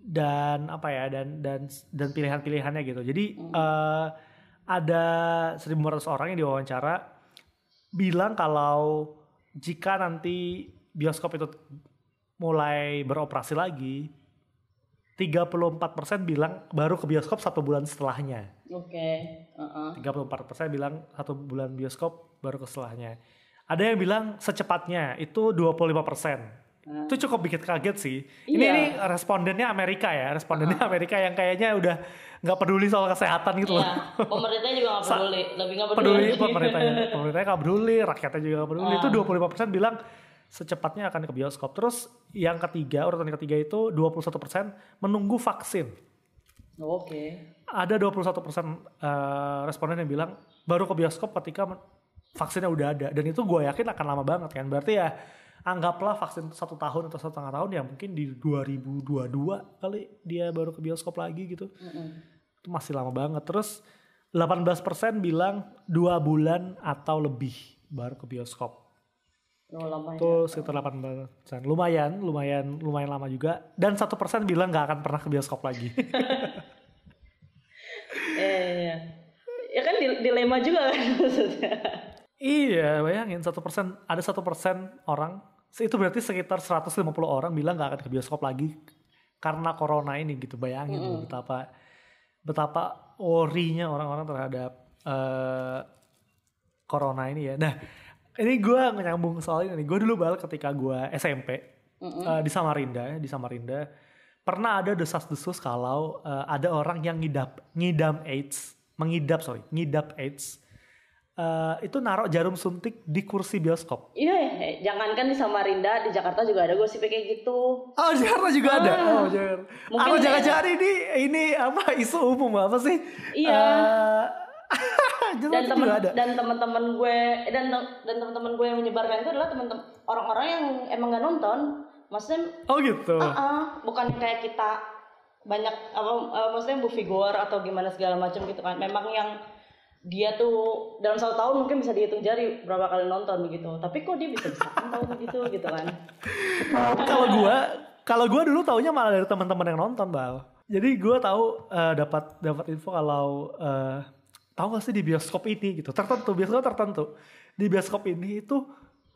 dan apa ya dan dan dan pilihan-pilihannya gitu. Jadi eh, ada 1.500 orang yang diwawancara bilang kalau jika nanti bioskop itu mulai beroperasi lagi 34% bilang baru ke bioskop satu bulan setelahnya oke uh-uh. 34% bilang satu bulan bioskop baru ke setelahnya ada yang bilang secepatnya itu 25% itu cukup bikin kaget sih. Ini, Iya. ini respondennya Amerika ya. Respondennya Amerika yang kayaknya udah nggak peduli soal kesehatan gitu loh. Iya, pemerintahnya juga nggak peduli, lebih nggak peduli. Peduli. pemerintahnya. Pemerintahnya nggak peduli rakyatnya juga nggak peduli. Ah. itu 25% bilang secepatnya akan ke bioskop. Terus yang ketiga urutan ketiga itu 21% menunggu vaksin. Oke. ada 21% eh, responden yang bilang baru ke bioskop ketika vaksinnya udah ada. Dan itu gue yakin akan lama banget kan. Berarti ya anggaplah vaksin satu tahun atau satu setengah tahun ya mungkin di 2022 kali dia baru ke bioskop lagi gitu. Itu masih lama banget. Terus 18% bilang dua bulan atau lebih baru ke bioskop. Oh, lama ya. itu sekitar 18% lumayan lumayan lumayan lama juga. Dan satu persen bilang nggak akan pernah ke bioskop lagi. Iya, iya, iya. Ya kan di- dilema juga kan maksudnya. Iya, bayangin satu persen ada satu persen orang itu berarti sekitar 150 orang bilang nggak akan ke bioskop lagi karena corona ini gitu. Bayangin tuh betapa betapa worry-nya orang-orang terhadap eh, corona ini ya. Nah, ini gue nyambung soal ini. Gue dulu bal ketika gue SMP eh, di Samarinda, di Samarinda pernah ada desas-desus kalau eh, ada orang yang ngidap ngidam AIDS, mengidap sorry, ngidap AIDS eh, itu naruh jarum suntik di kursi bioskop. Iya, ya, jangankan di Samarinda, di Jakarta juga ada gosip kayak gitu. Oh, Jakarta juga ada. Oh, jangan. Mungkin kayak- jangan-jangan ini ini apa isu umum apa sih? Iya. Eh, Dan Jakarta temen ada. dan teman-teman gue dan dan teman-teman gue yang menyebarkan itu adalah teman-teman orang-orang yang emang gak nonton. Maksudnya Oh gitu. ah, ah, bukan kayak kita banyak apa eh, maksudnya movie goer atau gimana segala macam gitu kan. Memang yang dia tuh dalam satu tahun mungkin bisa dihitung jari berapa kali nonton begitu. Tapi kok dia bisa bisa tahu begitu gitu kan. kalau gua kalau gua dulu taunya malah dari teman-teman yang nonton bal. Jadi gua tahu eh, dapat dapat info kalau eh, tahu gak sih di bioskop ini gitu tertentu bioskop tertentu. Di bioskop ini itu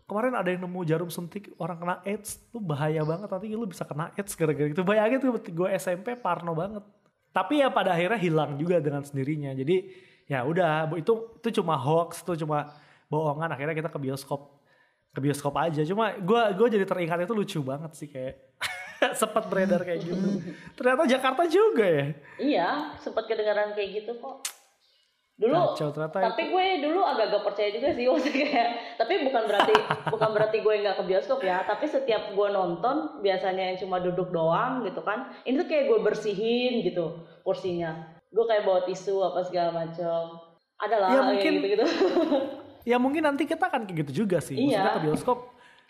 kemarin ada yang nemu jarum suntik orang kena AIDS tuh bahaya banget nanti lu bisa kena AIDS gara-gara gitu bayangin tuh gue SMP parno banget. Tapi ya pada akhirnya hilang juga dengan sendirinya. Jadi ya udah itu itu cuma hoax itu cuma bohongan. Akhirnya kita ke bioskop ke bioskop aja. Cuma gue gue jadi teringat itu lucu banget sih kayak sempat beredar kayak gitu. Ternyata Jakarta juga ya? Iya, sempat kedengaran kayak gitu kok. Dulu, Kacau, tapi gue dulu agak-agak percaya juga sih maksudnya kayak, tapi bukan berarti bukan berarti gue nggak ke bioskop ya, tapi setiap gue nonton biasanya yang cuma duduk doang gitu kan, ini tuh kayak gue bersihin gitu kursinya, gue kayak bawa tisu apa segala macam, ada lah Ya, mungkin- gitu-gitu. ya mungkin nanti kita akan kayak gitu juga sih. Maksudnya Iya. ke bioskop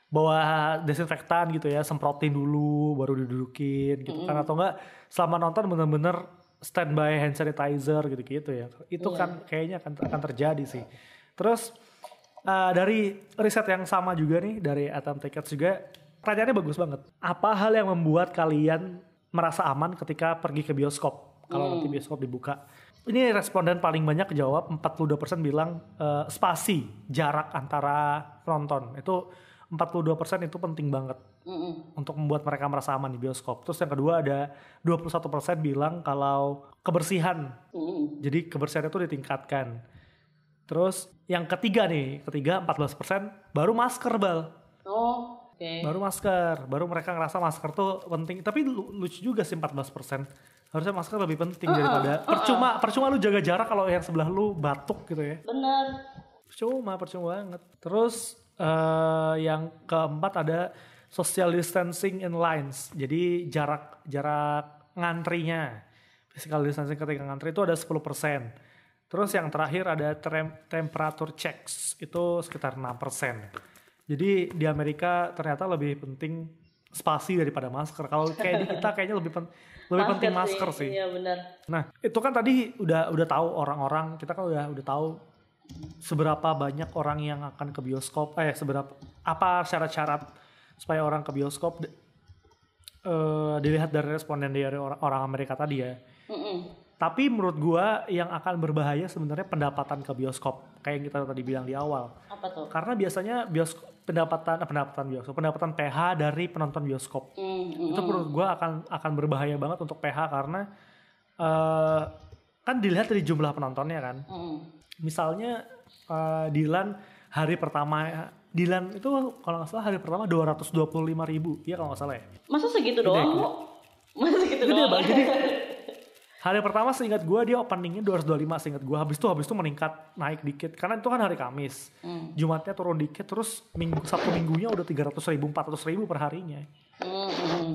bawa desinfektan gitu ya semprotin dulu baru didudukin gitu kan. Atau enggak selama nonton bener-bener standby hand sanitizer gitu-gitu ya. Itu Iya. kan kayaknya akan akan terjadi sih. Terus eh, dari riset yang sama juga nih dari Atom Tickets juga pertanyaannya bagus banget. Apa hal yang membuat kalian merasa aman ketika pergi ke bioskop kalau nanti bioskop dibuka ini responden paling banyak jawab 42% bilang eh, spasi jarak antara penonton itu 42% itu penting banget Mm-mm. untuk membuat mereka merasa aman di bioskop. Terus yang kedua ada 21% bilang kalau kebersihan. Mm-mm. Jadi kebersihan itu ditingkatkan. Terus yang ketiga nih, ketiga 14% baru masker bal. Oh, oke. Baru masker, baru mereka ngerasa masker tuh penting. Tapi lu- lucu juga sih 14%. Harusnya masker lebih penting daripada percuma percuma lu jaga jarak kalau yang sebelah lu batuk gitu ya. Bener. Percuma, percuma banget. Terus eh, yang keempat ada social distancing in lines. Jadi jarak jarak ngantrinya. Physical distancing ketika ngantri itu ada 10%. Terus yang terakhir ada tem- temperature checks itu sekitar 6%. Jadi di Amerika ternyata lebih penting spasi daripada masker. Kalau kayak di kita kayaknya lebih pen- lebih penting masker sih. Iya benar. Nah, itu kan tadi udah udah tahu orang-orang, kita kan udah udah tahu seberapa banyak orang yang akan ke bioskop, eh seberapa apa syarat-syarat supaya orang ke bioskop eh, dilihat dari responden dari orang, orang Amerika tadi ya. Mm-mm. Tapi menurut gua yang akan berbahaya sebenarnya pendapatan ke bioskop, kayak yang kita tadi bilang di awal. Apa tuh? Karena biasanya bioskop pendapatan eh, pendapatan bioskop, pendapatan PH dari penonton bioskop Mm, itu menurut gue akan akan berbahaya banget untuk PH karena eh kan dilihat dari jumlah penontonnya kan mm. misalnya eh, Dilan hari pertama Dilan itu kalau nggak salah hari pertama 225 ribu ya kalau nggak salah ya Masa segitu doang, Bu? Masa segitu Gede, doang? Jadi hari pertama seingat gue dia openingnya 225 seingat gue habis itu habis itu meningkat naik dikit karena itu kan hari Kamis Hmm. Jumatnya turun dikit terus minggu Sabtu minggunya udah 300 ribu 400 ribu per harinya Mm, mm.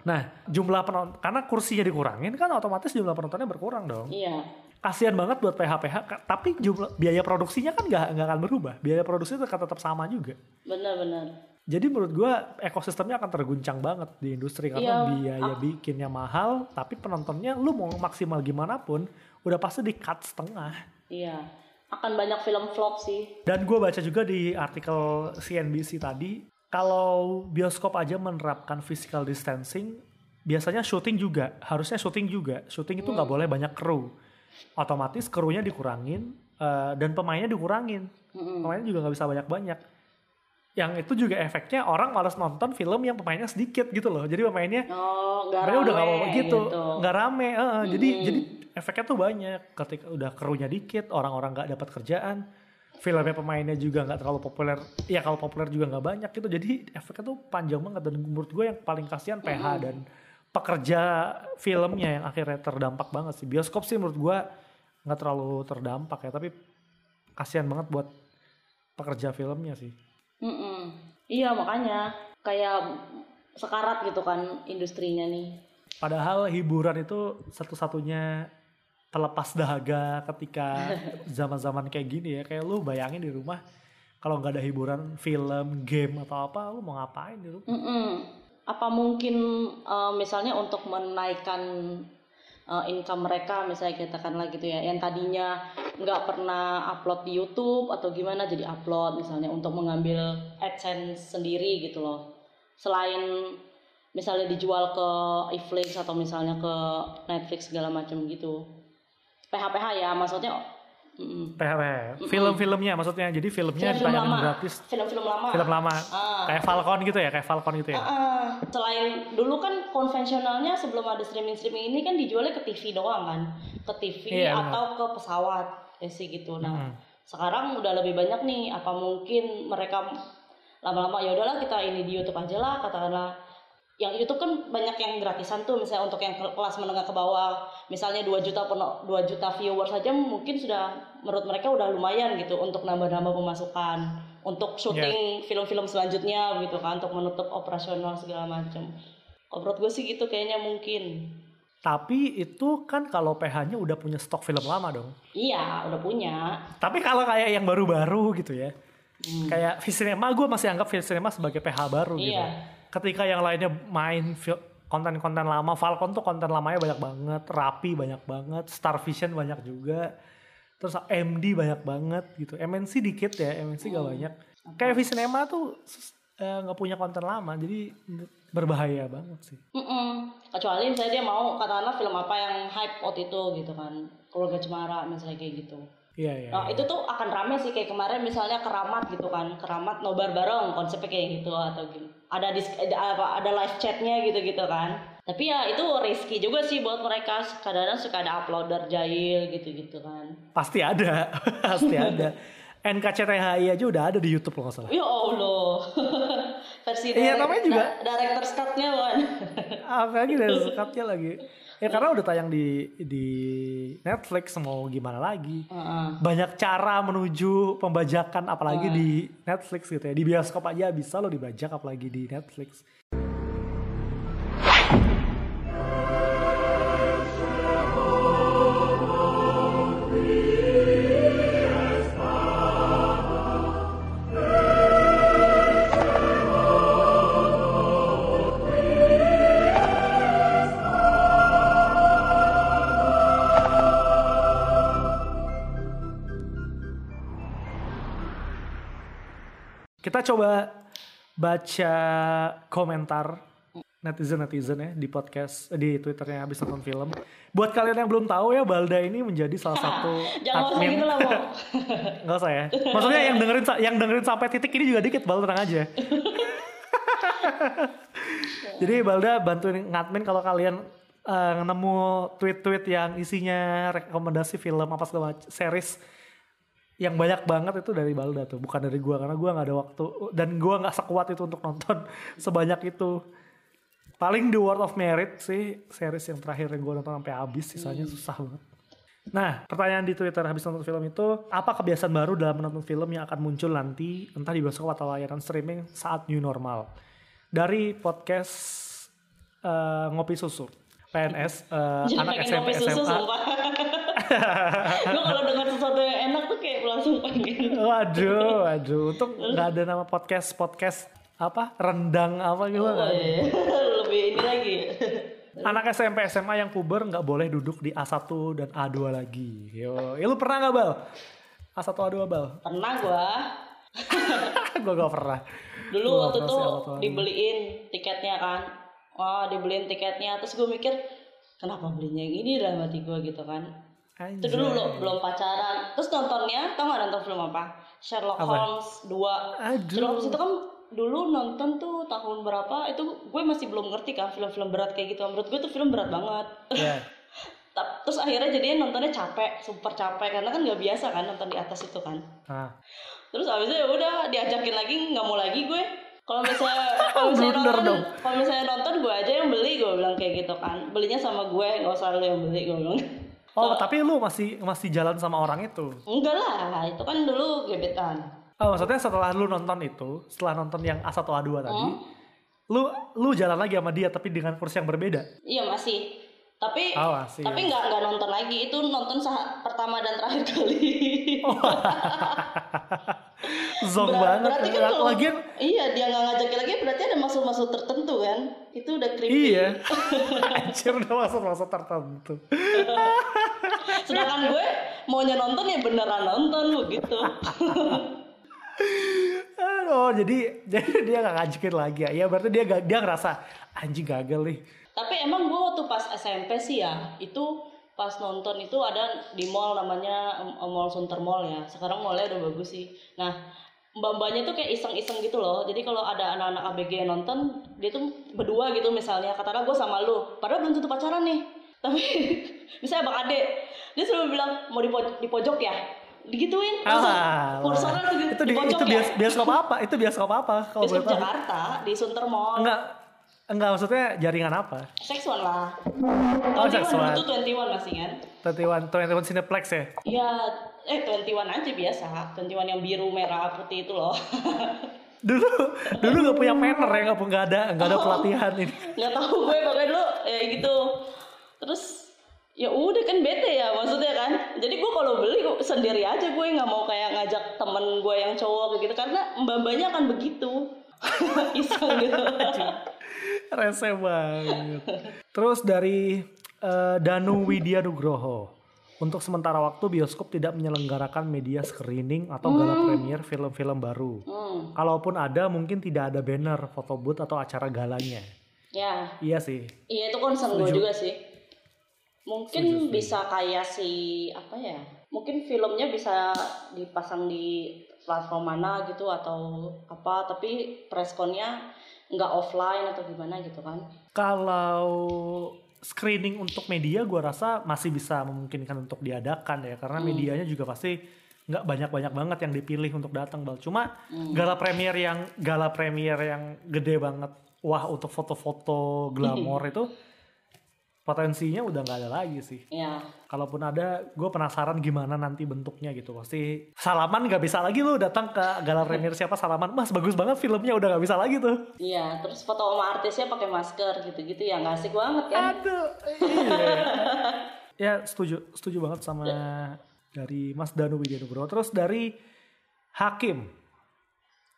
Nah, jumlah penonton karena kursinya dikurangin kan otomatis jumlah penontonnya berkurang dong. Iya. Kasihan banget buat PH-PH, ka- tapi jumlah biaya produksinya kan nggak nggak akan berubah. Biaya produksi itu akan tetap sama juga. Benar-benar. Jadi menurut gua ekosistemnya akan terguncang banget di industri karena Iya, biaya bikinnya mahal, tapi penontonnya lu mau maksimal gimana pun udah pasti di cut setengah. Iya. Akan banyak film flop sih. Dan gue baca juga di artikel CNBC tadi, kalau bioskop aja menerapkan physical distancing, biasanya syuting juga, harusnya syuting juga. Syuting itu nggak boleh banyak kru. Otomatis krunya dikurangin eh, dan pemainnya dikurangin. Mm-mm. Pemainnya juga nggak bisa banyak-banyak. Yang itu juga efeknya orang malas nonton film yang pemainnya sedikit gitu loh. Jadi pemainnya Oh, Sebenarnya udah gak apa-apa gitu, nggak rame. heeh. Jadi Mm-mm. jadi efeknya tuh banyak. Ketika udah krunya dikit, orang-orang nggak dapat kerjaan, filmnya pemainnya juga nggak terlalu populer. Ya kalau populer juga nggak banyak gitu. Jadi efeknya tuh panjang banget dan menurut gue yang paling kasihan PH dan pekerja filmnya yang akhirnya terdampak banget sih. Bioskop sih menurut gue nggak terlalu terdampak ya, tapi kasihan banget buat pekerja filmnya sih. Mm-mm. Iya makanya kayak sekarat gitu kan industrinya nih. Padahal hiburan itu satu-satunya pelepas dahaga ketika zaman-zaman kayak gini ya. Kayak lu bayangin di rumah kalau nggak ada hiburan, film, game atau apa, lu mau ngapain di rumah? Mm-mm. Apa mungkin eh, misalnya untuk menaikkan eh, income mereka misalnya katakanlah gitu ya yang tadinya nggak pernah upload di YouTube atau gimana jadi upload misalnya untuk mengambil AdSense sendiri gitu loh. Selain misalnya dijual ke Netflix atau misalnya ke Netflix segala macam gitu. PH-PH ya maksudnya mm, film-filmnya maksudnya. Jadi filmnya film-film ditayangin lama gratis. film-film lama Film lama. Ah. Kayak Falcon gitu ya, kayak Falcon gitu ya. Ah, selain dulu kan konvensionalnya sebelum ada streaming streaming ini kan dijualnya ke TV doang kan, ke TV Iya, benar. atau ke pesawat ya sih gitu. Nah Mm. sekarang udah lebih banyak nih. Apa mungkin mereka lama-lama ya udahlah kita ini di YouTube aja lah katakanlah. Yang YouTube kan banyak yang gratisan tuh misalnya untuk yang ke- kelas menengah ke bawah misalnya 2 juta peno- 2 juta viewers saja mungkin sudah menurut mereka udah lumayan gitu untuk nambah-nambah pemasukan untuk syuting film-film selanjutnya gitu kan untuk menutup operasional segala macam. Kalau menurut gue sih gitu kayaknya mungkin. Tapi itu kan kalau PH-nya udah punya stok film lama dong. Iya, udah punya. Tapi kalau kayak yang baru-baru gitu ya, Hmm. kayak Visinema gue masih anggap Visinema sebagai PH baru gitu. Ketika yang lainnya main konten-konten lama, Falcon tuh konten lamanya banyak banget, Rapi banyak banget, Star Vision banyak juga, terus MD banyak banget gitu. MNC dikit ya, MNC gak banyak. Kayak Visinema tuh eh, nggak punya konten lama, jadi berbahaya banget sih. Mm-mm. Kecuali misalnya dia mau katakanlah film apa yang hype waktu itu gitu kan. Keluarga Cemara misalnya kayak gitu. Iya iya. Nah, itu tuh akan rame sih kayak kemarin misalnya keramat gitu kan. Keramat nobar bareng konsepnya kayak gitu atau gini. Ada dis- ada apa ada live chatnya gitu-gitu kan. Tapi ya itu risky juga sih buat mereka. Kadang-kadang suka ada uploader jahil gitu-gitu kan. Pasti ada, pasti ada. NKCTHI aja udah ada di YouTube loh salah. Ya Allah. Versi Iya, namanya juga- da- director's cut-nya kan. Apalagi dari sekatnya lagi. Ya karena udah tayang di di Netflix mau gimana lagi. Heeh. Banyak cara menuju pembajakan apalagi di Netflix gitu ya. Di bioskop aja bisa lo dibajak apalagi di Netflix. Kita coba baca komentar netizen-netizen ya di podcast di Twitternya habis nonton film. Buat kalian yang belum tahu ya Balda ini menjadi salah satu Jangan ngomong gitu lah. Nggak usah ya. Maksudnya yang dengerin yang dengerin sampai titik ini juga dikit Bal tenang aja. Jadi Balda bantuin ngadmin kalau kalian eh, nemu tweet-tweet yang isinya rekomendasi film apa segala series yang banyak banget itu dari Balda tuh, bukan dari gua karena gua nggak ada waktu dan gua nggak sekuat itu untuk nonton sebanyak itu. Paling The World of Merit sih series yang terakhir yang gua nonton sampai habis, sisanya susah banget. Nah, pertanyaan di Twitter habis nonton film itu, apa kebiasaan baru dalam menonton film yang akan muncul nanti entah di bioskop atau layanan streaming saat new normal? Dari podcast eh, Ngopi Susu. PNS, eh, Jadi anak SMP SMA. Gue kalau dengar sesuatu yang enak tuh kayak langsung pengen. Waduh, waduh. Untung nggak ada nama podcast podcast apa rendang apa gitu. Oh, ada. iya. Lebih ini lagi. Anak SMP SMA yang puber nggak boleh duduk di A1 dan A2 lagi. Yo, ya lu pernah nggak bal? A1 A2 bal? Pernah gua. gue gak pernah. Dulu Gua waktu tuh sih A1 A2. dibeliin tiketnya kan. Wah dibeliin tiketnya. Terus gue mikir kenapa belinya yang ini dalam hati gue gitu kan. Itu dulu lo belum pacaran. Terus nontonnya, tau gak nonton film apa? Sherlock Apa? Holmes 2. Aduh. Sherlock Holmes itu kan dulu nonton tuh tahun berapa itu gue masih belum ngerti kan film-film berat kayak gitu menurut gue tuh film berat banget. Ta- terus akhirnya jadinya nontonnya capek super capek karena kan nggak biasa kan nonton di atas itu kan Nah, terus abisnya ya udah diajakin lagi nggak mau lagi gue kalau misalnya kalau misalnya nonton kalau misalnya nonton gue aja yang beli gue bilang kayak gitu kan belinya sama gue nggak usah lu yang beli gue bilang oh tapi lu masih masih jalan sama orang itu. enggak lah itu kan dulu gebetan Oh maksudnya setelah lu nonton itu, setelah nonton yang A1 A2 tadi, Hmm? lu lu jalan lagi sama dia tapi dengan kursi yang berbeda. iya masih tapi Oh, masih. tapi nggak nggak nonton lagi itu nonton sah- pertama dan terakhir kali Zong Ber- banget. berarti kan kalau Lagian iya dia nggak ngajakin lagi berarti ada maksud-maksud tertentu kan itu udah creepy iya. Anjir udah masuk-masuk tertentu. Sedangkan gue maunya nonton ya beneran nonton begitu Oh jadi jadi dia gak ngajakin lagi ya. Ya berarti dia dia ngerasa anjing gagal nih. tapi emang gue waktu pas SMP sih ya itu pas nonton itu ada di mall namanya um, Mall Sunter Mall ya. Sekarang mallnya udah bagus sih. Nah mbak-mbaknya tuh kayak iseng-iseng gitu loh. Jadi kalau ada anak-anak ABG yang nonton dia tuh berdua gitu misalnya. Katakanlah gue sama lu padahal belum tentu pacaran nih tapi misalnya bang Ade dia selalu bilang mau di, poj- di pojok ya digituin Alah. kursornya tuh itu di di, pojok itu ya bias, bioskop apa? Itu bioskop apa? Kalau Bioskop tahu. Jakarta di Sunter Mall Enggak enggak maksudnya jaringan apa? Seksual lah. Oh, 21 seksual. dulu tuh 21 masih kan? 21 21 Cineplex ya? Iya, eh 21 aja biasa. 21 yang biru, merah, putih itu loh. Dulu dulu gak punya manner ya, gak, nggak ada nggak ada pelatihan ini. Nggak tahu gue pokoknya dulu ya gitu. Terus ya udah kan bete ya maksudnya kan. Jadi gue kalau beli gue sendiri aja gue nggak mau kayak ngajak temen gue yang cowok gitu karena mbak-mbaknya akan begitu. Iseng gitu. Rese banget. Terus dari eh, Danu Widya Nugroho. Untuk sementara waktu bioskop tidak menyelenggarakan media screening atau gala premier film-film baru. Hmm, Kalaupun ada mungkin tidak ada banner, foto booth atau acara galanya. ya. Iya sih. Iya itu concern gue juga sih. Mungkin bisa kayak si apa ya? Mungkin filmnya bisa dipasang di platform mana gitu atau apa? Tapi preskonnya nggak offline atau gimana gitu kan? Kalau screening untuk media gue rasa masih bisa memungkinkan untuk diadakan ya karena medianya juga pasti nggak banyak-banyak banget yang dipilih untuk datang bal cuma gala premier yang gala premier yang gede banget wah untuk foto-foto glamor itu potensinya udah nggak ada lagi sih. Iya. Kalaupun ada, gue penasaran gimana nanti bentuknya gitu. Pasti salaman nggak bisa lagi lu datang ke galer premier siapa salaman, mas bagus banget filmnya udah nggak bisa lagi tuh. Iya, terus foto sama artisnya pakai masker gitu-gitu ya nggak asik banget kan? Aduh, iya. ya setuju, setuju banget sama dari Mas Danu Widianugro. Terus dari Hakim,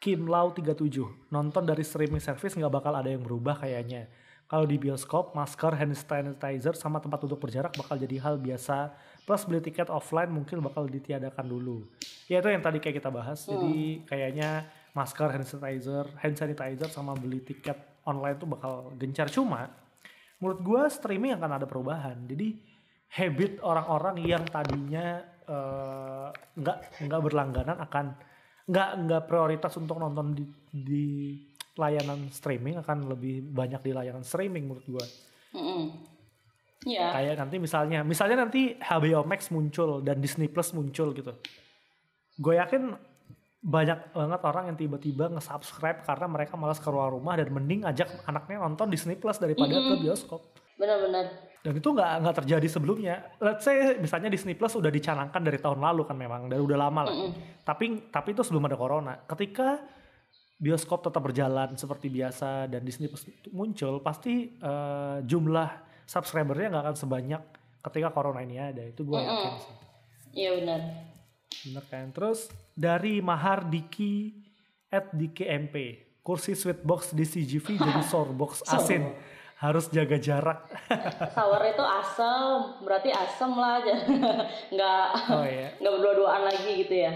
Kim Lau 37, nonton dari streaming service nggak bakal ada yang berubah kayaknya. Kalau di bioskop, masker, hand sanitizer, sama tempat duduk berjarak bakal jadi hal biasa. Plus beli tiket offline mungkin bakal ditiadakan dulu. Ya itu yang tadi kayak kita bahas. Jadi kayaknya masker, hand sanitizer, hand sanitizer sama beli tiket online tuh bakal gencar. Cuma menurut gua streaming akan ada perubahan. Jadi habit orang-orang yang tadinya eh, nggak nggak berlangganan akan nggak nggak prioritas untuk nonton di, di layanan streaming akan lebih banyak di layanan streaming menurut gua. Mm-mm. Iya. Kayak nanti misalnya, misalnya nanti HBO Max muncul dan Disney Plus muncul gitu. Gue yakin banyak banget orang yang tiba-tiba nge-subscribe karena mereka malas keluar rumah dan mending ajak anaknya nonton Disney Plus daripada ke bioskop. Benar-benar. Dan itu nggak nggak terjadi sebelumnya. Let's say misalnya Disney Plus udah dicanangkan dari tahun lalu kan memang, dari udah lama lah. Tapi tapi itu sebelum ada corona. Ketika bioskop tetap berjalan seperti biasa dan Disney Plus muncul, pasti eh, jumlah subscribernya nggak akan sebanyak ketika corona ini ada. Itu gue yakin sih. Iya benar. Bener kan? Terus dari Mahar Diki at Diki MP, kursi sweetbox di CGV jadi sourbox asin. Harus jaga jarak. Sour itu asam, berarti asam lah nggak Oh iya. nggak berdua-duaan lagi gitu ya.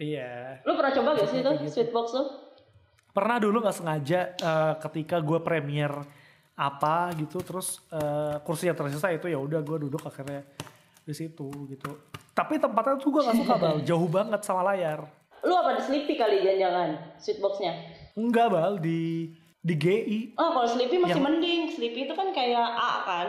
Iya. Lu pernah coba gak sih itu sweetbox tuh? Pernah dulu nggak sengaja eh, ketika gue premier apa gitu terus eh, kursi yang tersisa itu ya udah gue duduk akhirnya di situ gitu. Tapi tempatnya tuh gue gak suka bal. Jauh banget sama layar. Lu apa di Sleepy kali jangan-jangan sweetboxnya? enggak bal di di GI Oh kalau Sleepy masih Yang- mending. Sleepy itu kan kayak A kan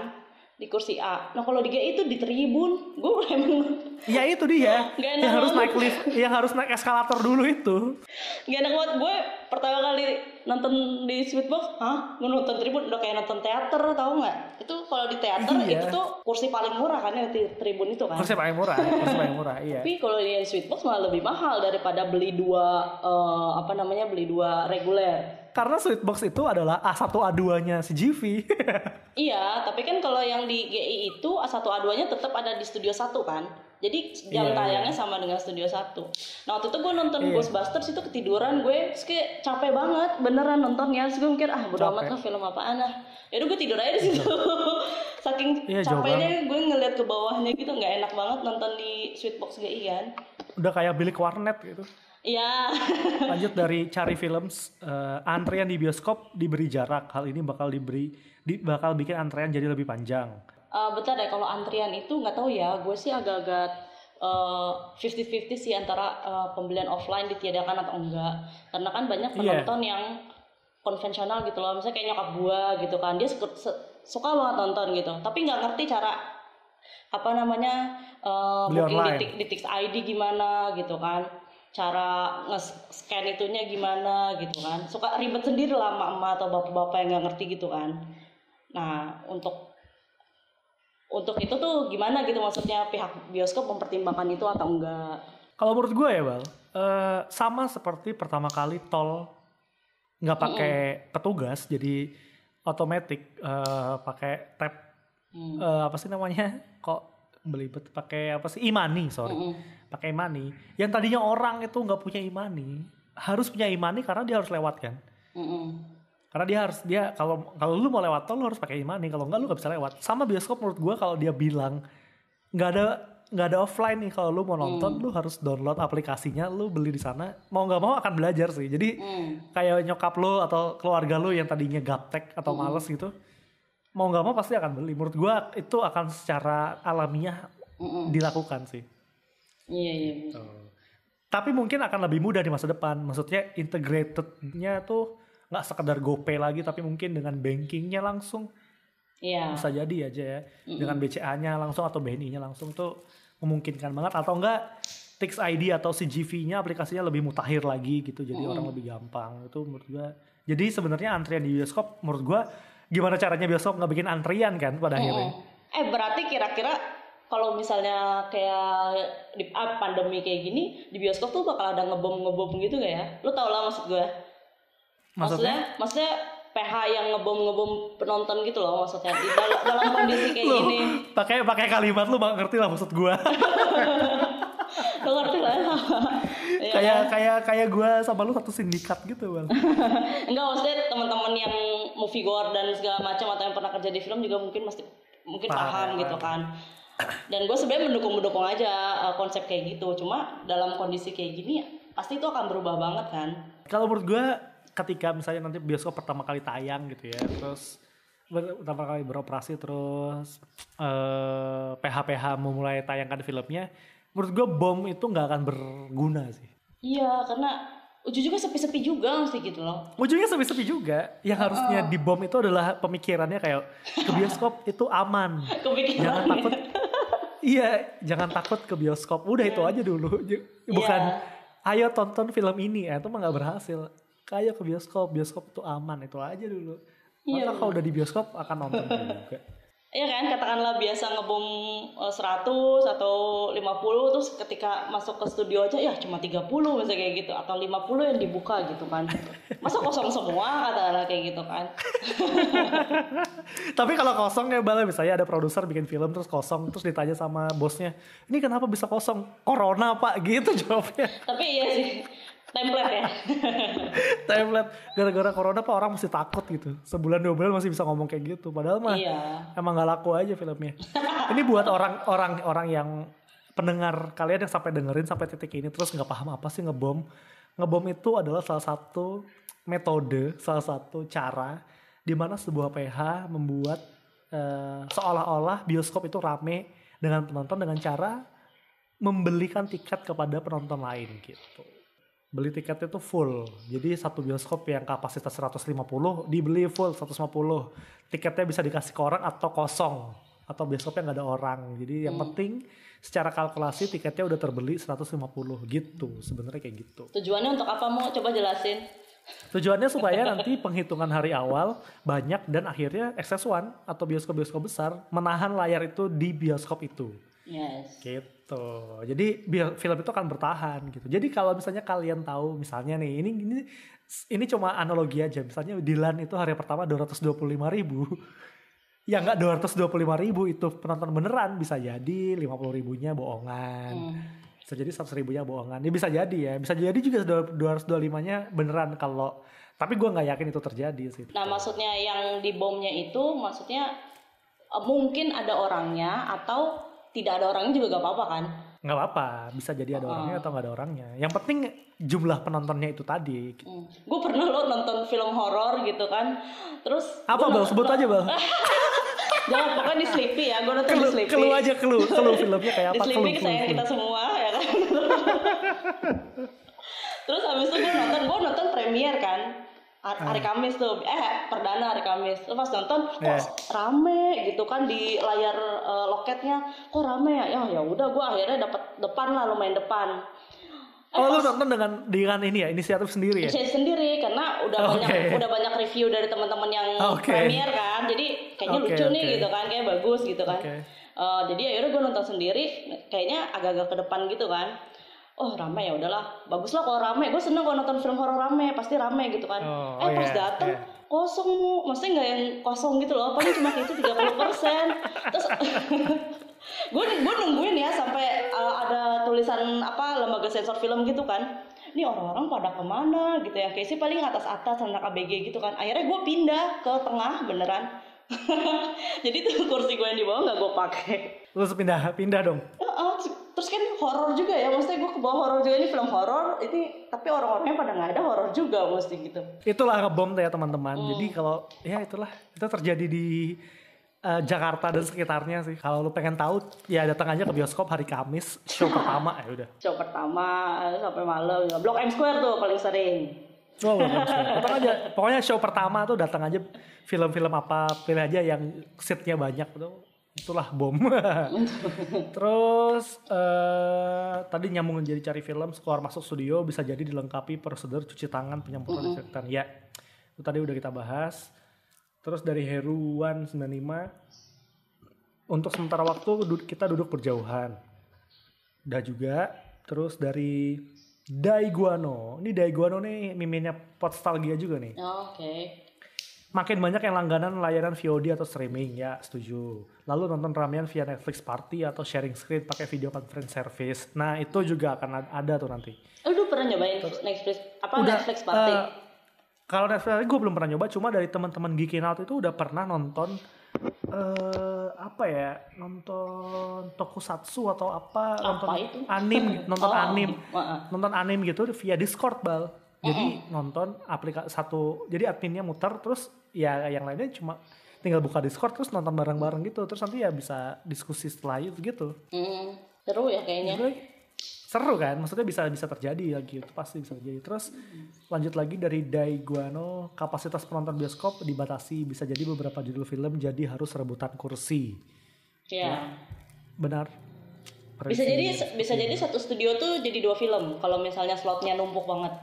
di kursi A. Nah kalau di GI itu di tribun. Gue emang ya itu dia Nggak enak yang harus naik lift yang harus naik eskalator dulu itu gak enak banget. Gue pertama kali nonton di Sweetbox, hah? Gue nonton tribun udah kayak nonton teater tau nggak? Itu kalau di teater Iya. itu tuh kursi paling murah kan yang di tribun itu kan. kursi paling murah kursi paling murah iya Tapi kalau di Sweetbox malah lebih mahal daripada beli dua eh, apa namanya beli dua reguler. Karena sweetbox itu adalah A1 A2 nya si GV Iya, tapi kan kalau yang di GI itu A1A2-nya tetap ada di Studio 1 kan. Jadi jam Iya, tayangnya sama dengan Studio 1. Nah waktu itu gue nonton Iya. Ghostbusters itu ketiduran gue, terus kayak capek banget beneran nontonnya. Terus gue mikir ah bodo amat lah film apaan ah. Yaudah gue tidur aja di situ. Saking Iya, jauh capeknya gue ngeliat ke bawahnya gitu nggak enak banget nonton di Sweetbox GI kan. udah kayak bilik warnet gitu Iya. Lanjut dari Cari Films, eh, antrian di bioskop diberi jarak. Hal ini bakal diberi di, bakal bikin antrean jadi lebih panjang. Eh bentar deh kalau antrian itu nggak tahu ya gue sih agak-agak eh, 50-50 sih antara eh, pembelian offline ditiadakan atau enggak karena kan banyak Iya. penonton yang konvensional gitu loh misalnya kayak nyokap gue gitu kan dia suka, suka banget nonton gitu tapi nggak ngerti cara apa namanya Beli booking di, online. Di Tix ID gimana gitu kan cara nge-scan itunya gimana gitu kan suka ribet sendiri lah emak-emak atau bapak-bapak yang nggak ngerti gitu kan nah untuk untuk itu tuh gimana gitu maksudnya pihak bioskop mempertimbangkan itu atau enggak Kalau menurut gue ya bal, eh, sama seperti pertama kali tol nggak pakai petugas, jadi otomatis eh, pakai tap Hmm. eh, apa sih namanya? Kok belibet pakai apa sih? Imani, sorry. Mm-mm. Pakai imani. Yang tadinya orang itu nggak punya imani, harus punya imani karena dia harus lewat kan. Mm-mm. Karena dia harus dia kalau kalau lu mau lewat tol lu harus pakai imani, kalau enggak lu gak bisa lewat. Sama bioskop menurut gua kalau dia bilang nggak ada nggak ada offline nih kalau lu mau nonton lu harus download aplikasinya, lu beli di sana. Mau nggak mau akan belajar sih. Jadi Hmm. kayak nyokap lu atau keluarga lu yang tadinya gaptek atau males gitu, mau nggak mau pasti akan beli. Menurut gua itu akan secara alamiah Mm-mm. dilakukan sih. Iya iya bener. Tapi mungkin akan lebih mudah di masa depan. Maksudnya integratednya tuh nggak sekedar GoPay lagi, tapi mungkin dengan bankingnya langsung iya bisa jadi aja ya. Dengan BCA-nya langsung atau BNI-nya langsung tuh memungkinkan banget. Atau enggak Tix ID atau CGV-nya aplikasinya lebih mutakhir lagi gitu. Jadi orang lebih gampang. Itu menurut gua. Jadi sebenarnya antrian di bioskop menurut gua gimana caranya bioskop nggak bikin antrian kan pada akhirnya. Mm-mm. Eh berarti kira-kira kalau misalnya kayak di ah, pandemi kayak gini di bioskop tuh bakal ada ngebom ngebom gitu gak ya? Lu tau lah maksud gue? Maksudnya? Maksudnya, maksudnya PH yang ngebom ngebom penonton gitu loh maksudnya di dalam, dalam kondisi kayak Lu gini. pakai pakai kalimat lu bang ngerti lah maksud gua. Lu ngerti lah? Iya kayak kan? kayak kayak gua sama lu satu sindikat gitu bang. Enggak maksudnya teman-teman yang movie goer dan segala macam atau yang pernah kerja di film juga mungkin mesti mungkin Paham, paham, gitu kan. Dan gue sebenarnya mendukung-mendukung aja uh, konsep kayak gitu. Cuma dalam kondisi kayak gini pasti itu akan berubah banget kan. Kalau menurut gue ketika misalnya nanti bioskop pertama kali tayang gitu ya, terus pertama kali beroperasi terus eh PH-PH memulai tayangkan filmnya, menurut gue bom itu nggak akan berguna sih. Iya, karena ujung-ujungnya sepi-sepi juga mesti gitu loh. Ujungnya sepi-sepi juga. Yang harusnya dibom itu adalah pemikirannya kayak ke bioskop itu aman. Jangan takut. Iya, jangan takut ke bioskop. Udah itu aja dulu. J- Bukan ayo tonton film ini. Ya, itu mah nggak berhasil. Kayak ke bioskop, bioskop itu aman. Itu aja dulu. Iya, Masa kalau udah di bioskop akan nonton juga. Iya kan, katakanlah biasa ngebom eh, 100 atau 50 terus ketika masuk ke studio aja ya cuma 30 misalnya kayak gitu atau 50 yang dibuka gitu kan. Masa kosong semua katakanlah kayak gitu kan. Tapi kalau kosong ya bala misalnya ada produser bikin film terus kosong terus ditanya sama bosnya, ini kenapa bisa kosong? Corona pak gitu jawabnya. Tapi iya sih, template ya. Template gara-gara corona pak orang mesti takut gitu. Sebulan dua bulan masih bisa ngomong kayak gitu. Padahal mah iya. emang gak laku aja filmnya. ini buat orang-orang orang yang pendengar kalian yang sampai dengerin sampai titik ini terus nggak paham apa sih ngebom. Ngebom itu adalah salah satu metode, salah satu cara di mana sebuah PH membuat eh, seolah-olah bioskop itu rame dengan penonton dengan cara membelikan tiket kepada penonton lain gitu. Beli tiketnya itu full. Jadi satu bioskop yang kapasitas 150 dibeli full 150. Tiketnya bisa dikasih ke orang atau kosong atau bioskopnya nggak ada orang. Jadi yang penting secara kalkulasi tiketnya udah terbeli 150 gitu. Sebenarnya kayak gitu. Tujuannya untuk apa mau coba jelasin? Tujuannya supaya nanti penghitungan hari awal banyak dan akhirnya XS1 atau bioskop-bioskop besar menahan layar itu di bioskop itu. Yes. Gitu. Jadi bio- film itu akan bertahan gitu. Jadi kalau misalnya kalian tahu misalnya nih ini ini ini cuma analogi aja. Misalnya Dilan itu hari pertama 225 ribu. Ya nggak 225 ribu itu penonton beneran bisa jadi 50 ribunya bohongan. Hmm. Bisa jadi 100 ribunya bohongan. Ya bisa jadi ya. Bisa jadi juga 225 nya beneran kalau tapi gue nggak yakin itu terjadi sih. Nah maksudnya yang di bomnya itu maksudnya eh, mungkin ada orangnya atau tidak ada orangnya juga gak apa-apa kan? nggak apa-apa bisa jadi ada orangnya atau nggak ada orangnya yang penting jumlah penontonnya itu tadi Hmm. Gue pernah lo nonton film horor gitu kan, terus apa nonton- sebut aja bal Jangan pokoknya di Sleepy ya, gue nonton di Sleepy. kelu aja kelu kelu filmnya kayak di apa Sleepy kelu kesayangan kita semua ya kan. Terus habis itu gue nonton, gue nonton premier kan. Ah. Hari Kamis tuh, eh perdana hari Kamis. Terus pas nonton, kok Yeah. rame gitu kan di layar eh, loketnya, kok rame ya? Ya ya udah, gue akhirnya dapat depan lah, lumayan depan. Eh, oh lu nonton dengan dengan ini ya inisiatif sendiri ya saya sendiri karena udah Oke. banyak udah banyak review dari teman-teman yang Oke. premier kan jadi kayaknya Oke, lucu nih oke. gitu kan kayak bagus gitu kan Oke. Eh, jadi akhirnya gue nonton sendiri kayaknya agak-agak ke depan gitu kan oh rame ya udahlah. Bagus lah kalau rame. Gue seneng kalau nonton film horor rame pasti rame gitu kan. Oh, eh oh pas iya, dateng iya. kosong mu. Maksudnya nggak yang kosong gitu loh. Paling cuma itu 30 persen. Terus gue gue nungguin ya sampai uh, ada tulisan apa lembaga sensor film gitu kan. Ini orang-orang pada ke mana gitu ya. Kayak sih paling atas atas anak ABG gitu kan. Akhirnya gue pindah ke tengah beneran. Jadi tuh kursi gue yang di bawah nggak gue pakai. Terus pindah pindah dong. Heeh, terus kan horor juga ya maksudnya gue ke bawah horor juga ini film horor ini tapi orang-orangnya pada nggak ada horor juga mesti gitu itulah ngebom tuh ya teman-teman Hmm. jadi kalau ya itulah itu terjadi di eh, Jakarta dan sekitarnya sih kalau lu pengen tahu ya datang aja ke bioskop hari Kamis show pertama ya udah show pertama sampai malam Blok M Square tuh paling sering Oh, datang aja. Pokoknya show pertama tuh datang aja film-film apa pilih aja yang seatnya banyak tuh. Itulah bom. Terus eh tadi nyambung jadi cari film, keluar masuk studio bisa jadi dilengkapi prosedur cuci tangan, penyemprotan disinfektan. Ya, itu tadi udah kita bahas. Terus dari Heruan 95 untuk sementara waktu kita duduk berjauhan. Udah juga. Terus dari Daiguano. Ini Daiguano nih miminnya Podstalgia juga nih. Oh, Oke. Makin banyak yang langganan layanan VOD atau streaming, ya setuju. Lalu nonton ramean via Netflix Party atau sharing screen pakai video conference service. Nah itu juga akan ad- ada tuh nanti. Oh, Lu pernah nyobain Netflix apa Netflix Party? eh, kalau Netflix gue belum pernah nyoba, cuma dari teman-teman Geekin Out itu udah pernah nonton eh apa ya nonton tokusatsu atau apa, nonton itu? anim nonton Oh, anim heeh. nonton anim gitu via Discord bal jadi nonton aplikasi satu jadi adminnya muter terus ya yang lainnya cuma tinggal buka Discord terus nonton bareng-bareng gitu. Terus nanti ya bisa diskusi setelah itu gitu. Hmm, seru ya kayaknya. Jadi, seru kan? Maksudnya bisa bisa terjadi lagi itu pasti bisa terjadi. Terus lanjut lagi dari Daiguano kapasitas penonton bioskop dibatasi. Bisa jadi beberapa judul film jadi harus rebutan kursi. Iya. benar. Bisa jadi bisa jadi satu studio tuh jadi dua film. Kalau misalnya slotnya numpuk banget.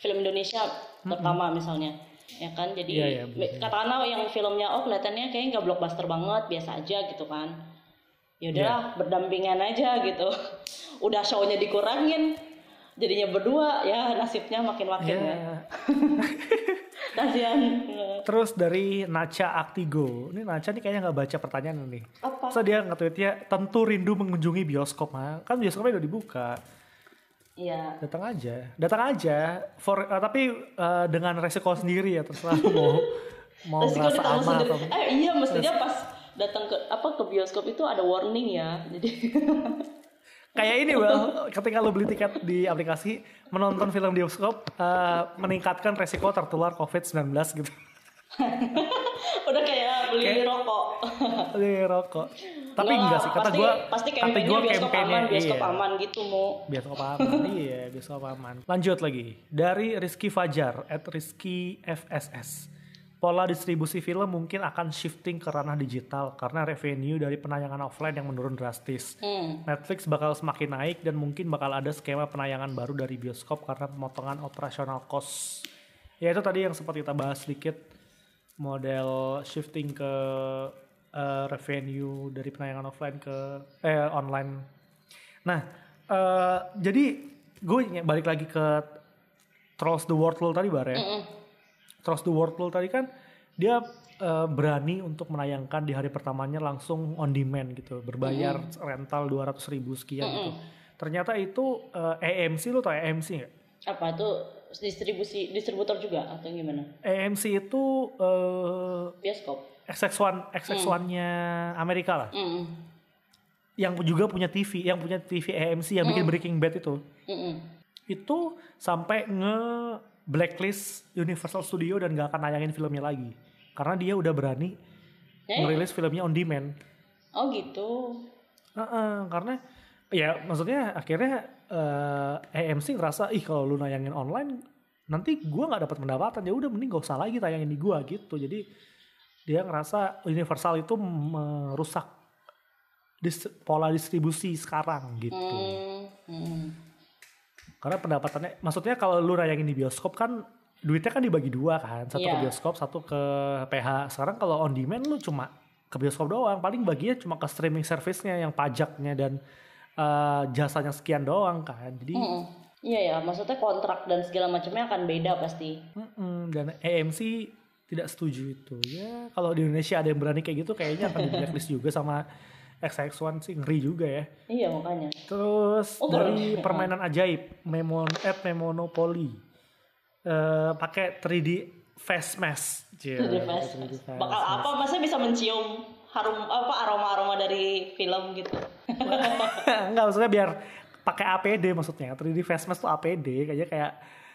Film Indonesia pertama misalnya. Ya kan jadi Iya, iya, bener. katakanlah yang filmnya oh kelihatannya kayaknya nggak blockbuster banget, biasa aja gitu kan. Ya udahlah berdampingan aja gitu. Udah show-nya dikurangin jadinya berdua ya nasibnya makin-makin ya. ya. Kasihan. terus dari Nacha Aktigo ini Nacha nih kayaknya nggak baca pertanyaan ini Apa? so dia nge-tweetnya tentu rindu mengunjungi bioskop ha? kan bioskopnya udah dibuka Iya. datang aja datang aja for eh, tapi eh, dengan resiko sendiri ya terserah mau mau Resiko ngerasa aman sendiri. atau Eh iya mestinya pas datang ke apa ke bioskop itu ada warning ya. Jadi kayak ini bang ketika lu beli tiket di aplikasi menonton film di bioskop eh, meningkatkan resiko tertular COVID-19 gitu udah kayak beli rokok. Beli rokok tapi Nggak, enggak sih kata gua pasti kata kampanyenya gua bioskop aman, bioskop iya. aman gitu mau. Bioskop aman, iya bioskop aman. Lanjut lagi dari Rizky Fajar at Rizky FSS. Pola distribusi film mungkin akan shifting ke ranah digital karena revenue dari penayangan offline yang menurun drastis. Hmm. Netflix bakal semakin naik dan mungkin bakal ada skema penayangan baru dari bioskop karena pemotongan operasional cost. Ya itu tadi yang sempat kita bahas sedikit model shifting ke eh, revenue dari penayangan offline ke eh online. Nah, eh, jadi gue balik lagi ke Trolls the World Tour tadi bar ya. Mm-mm. Trust the World Tour tadi kan dia eh, berani untuk menayangkan di hari pertamanya langsung on demand gitu, berbayar rental 200 ribu sekian gitu. Ternyata itu eh, AMC lo tau AMC nggak? Apa itu distribusi distributor juga atau gimana? AMC itu eh, Bioskop. XX1 XX1-nya Amerika lah, Mm-mm. yang juga punya TV, yang punya TV AMC yang bikin Breaking Bad itu. Mm-mm. Itu sampai nge blacklist Universal Studio dan gak akan nayangin filmnya lagi. Karena dia udah berani Eh? merilis filmnya on demand. Oh gitu. Heeh, karena ya maksudnya akhirnya eh, AMC ngerasa ih kalau lu nayangin online nanti gua nggak dapat pendapatan ya udah mending gak usah lagi tayangin di gua gitu jadi dia ngerasa Universal itu merusak dis- pola distribusi sekarang gitu Hmm. Hmm. karena pendapatannya maksudnya kalau lu nayangin di bioskop kan duitnya kan dibagi dua kan satu ke Iya. bioskop satu ke PH sekarang kalau on demand lu cuma ke bioskop doang paling baginya cuma ke streaming service-nya yang pajaknya dan eh, jasanya sekian doang kan jadi Mm-mm. Iya ya, maksudnya kontrak dan segala macamnya akan beda pasti. mm-mm, dan AMC tidak setuju itu ya kalau di Indonesia ada yang berani kayak gitu kayaknya akan di blacklist juga sama XX1 sih ngeri juga ya Iya makanya. Terus Oh, dari boleh. permainan ajaib Memon at Memonopoly eh pakai 3D face mask. Pas 3D face bakal mask. apa? Masa bisa mencium harum apa aroma-aroma dari film gitu? Enggak maksudnya biar pakai APD maksudnya. 3D face mask tuh APD kayaknya kayak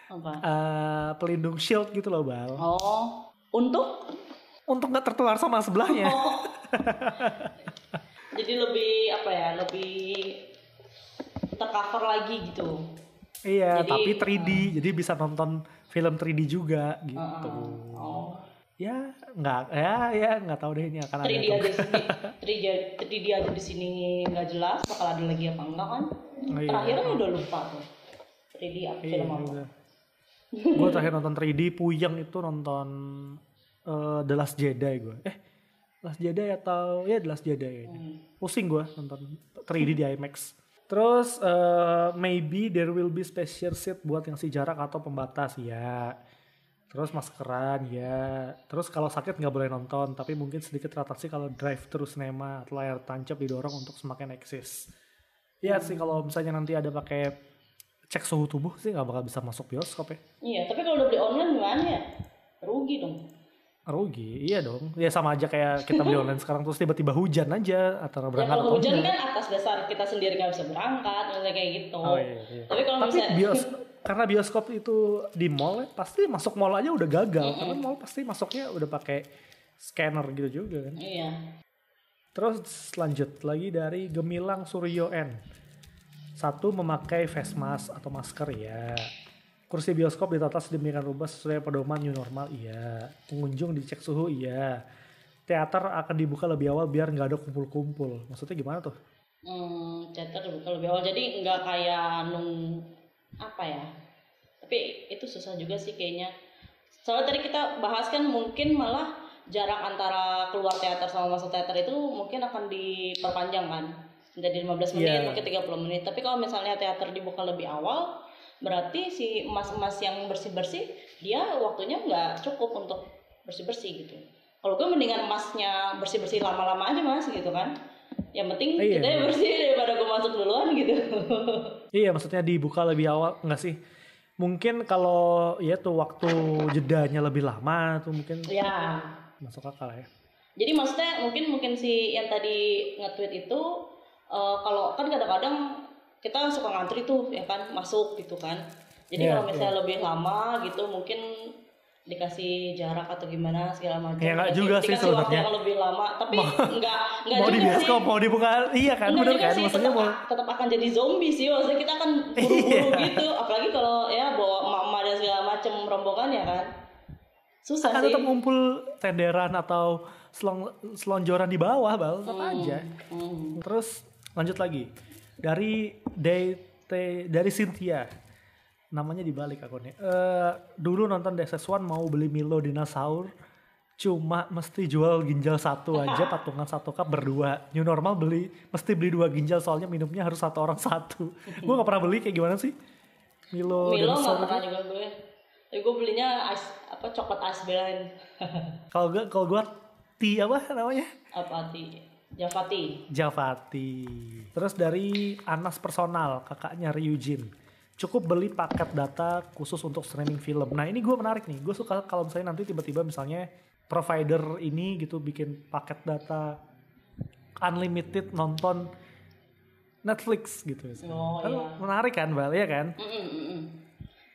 Apa? eh, pelindung shield gitu loh, Bal. Oh, untuk Untuk nggak tertular sama sebelahnya. oh. Jadi lebih apa ya? Lebih tercover lagi gitu. iya, Jadi, tapi 3D. Jadi bisa nonton film 3D juga gitu. Oh. Ya, nggak ya ya nggak tahu deh ini akan ada 3D atau aja sih. 3D, 3D aja di sini nggak jelas bakal ada lagi apa enggak kan? Oh, iya. Terakhir kan udah lupa tuh. 3D apa Iya, film apa? gue terakhir nonton 3D Puyeng itu nonton eh, The Last Jedi gue. Eh, Last Jedi atau ya The Last Jedi kayaknya. Pusing gue nonton 3D di IMAX. Terus eh, maybe there will be special seat buat yang si jarak atau pembatas ya. Terus maskeran ya. Terus kalau sakit nggak boleh nonton, tapi mungkin sedikit rotasi kalau drive terus cinema atau layar tancap didorong untuk semakin eksis. Iya sih kalau misalnya nanti ada pakai cek suhu tubuh sih nggak bakal bisa masuk bioskop ya. Iya, tapi kalau udah beli online gimana ya? Rugi dong. Rugi, iya dong. Ya sama aja kayak kita beli online sekarang terus tiba-tiba hujan aja antara Ya berangkat kalau hujan kan atas dasar kita sendiri nggak bisa berangkat, misalnya kayak gitu. Oh iya, iya. Tapi kalau Tapi misalnya bios karena bioskop itu di mall ya, pasti masuk mall aja udah gagal karena mall pasti masuknya udah pakai scanner gitu juga kan. Iya. Terus lanjut lagi dari Gemilang Suryo N. Satu memakai face mask atau masker ya. Kursi bioskop ditata sedemikian rupa sesuai pedoman new normal iya. Pengunjung dicek suhu iya. Teater akan dibuka lebih awal biar nggak ada kumpul-kumpul. Maksudnya gimana tuh? Hmm, teater dibuka lebih awal. Jadi nggak kayak nung apa ya? Tapi itu susah juga sih kayaknya. Soalnya tadi kita bahas kan mungkin malah jarak antara keluar teater sama masuk teater itu mungkin akan diperpanjang kan. Jadi 15 menit, Iya. mungkin 30 menit. Tapi kalau misalnya teater dibuka lebih awal, berarti si emas-emas yang bersih-bersih, dia waktunya nggak cukup untuk bersih-bersih gitu. Kalau gue mendingan emasnya bersih-bersih lama-lama aja mas gitu kan. Yang penting Iya, kita iya. bersih daripada gue masuk duluan gitu. Iya maksudnya dibuka lebih awal enggak sih? Mungkin kalau ya tuh waktu jedanya lebih lama tuh mungkin ya. masuk akal ya. Jadi maksudnya mungkin mungkin si yang tadi nge-tweet itu eh, kalau kan kadang-kadang kita suka ngantri tuh ya kan masuk gitu kan. Jadi Iya, kalau misalnya lebih lama gitu mungkin dikasih jarak atau gimana segala macam. Ya, nggak Dikasih- juga sih sebenarnya. yang lebih lama, tapi nggak nggak mau di bioskop mau dibuka iya kan Enggak juga kan? sih, maksudnya tetap, mau tetap akan jadi zombie sih maksudnya kita akan buru-buru Iya. gitu. Apalagi kalau ya bawa mama dan segala macam rombongan ya kan. Susah akan sih. tetap ngumpul tenderan atau selong, selonjoran di bawah bal. Tetap aja. Hmm. terus lanjut lagi. Dari DT dari Cynthia namanya dibalik akunnya. Eh dulu nonton DSS1 mau beli Milo dinosaur cuma mesti jual ginjal satu aja patungan satu cup berdua. New normal beli mesti beli dua ginjal soalnya minumnya harus satu orang satu. Gue nggak pernah beli kayak gimana sih? Milo, Milo dinosaur nggak pernah juga gue tapi gue belinya ice apa coklat ice blend kalau gue kalau gue ti apa namanya? Apa ti Javati Javati. Terus dari Anas Personal, kakaknya Ryujin. Cukup beli paket data khusus untuk streaming film. Nah ini gue menarik nih. Gue suka kalau misalnya nanti tiba-tiba misalnya provider ini gitu bikin paket data unlimited nonton Netflix gitu. Oh, kan iya. menarik kan Bal, ya kan? Mm-mm, mm-mm.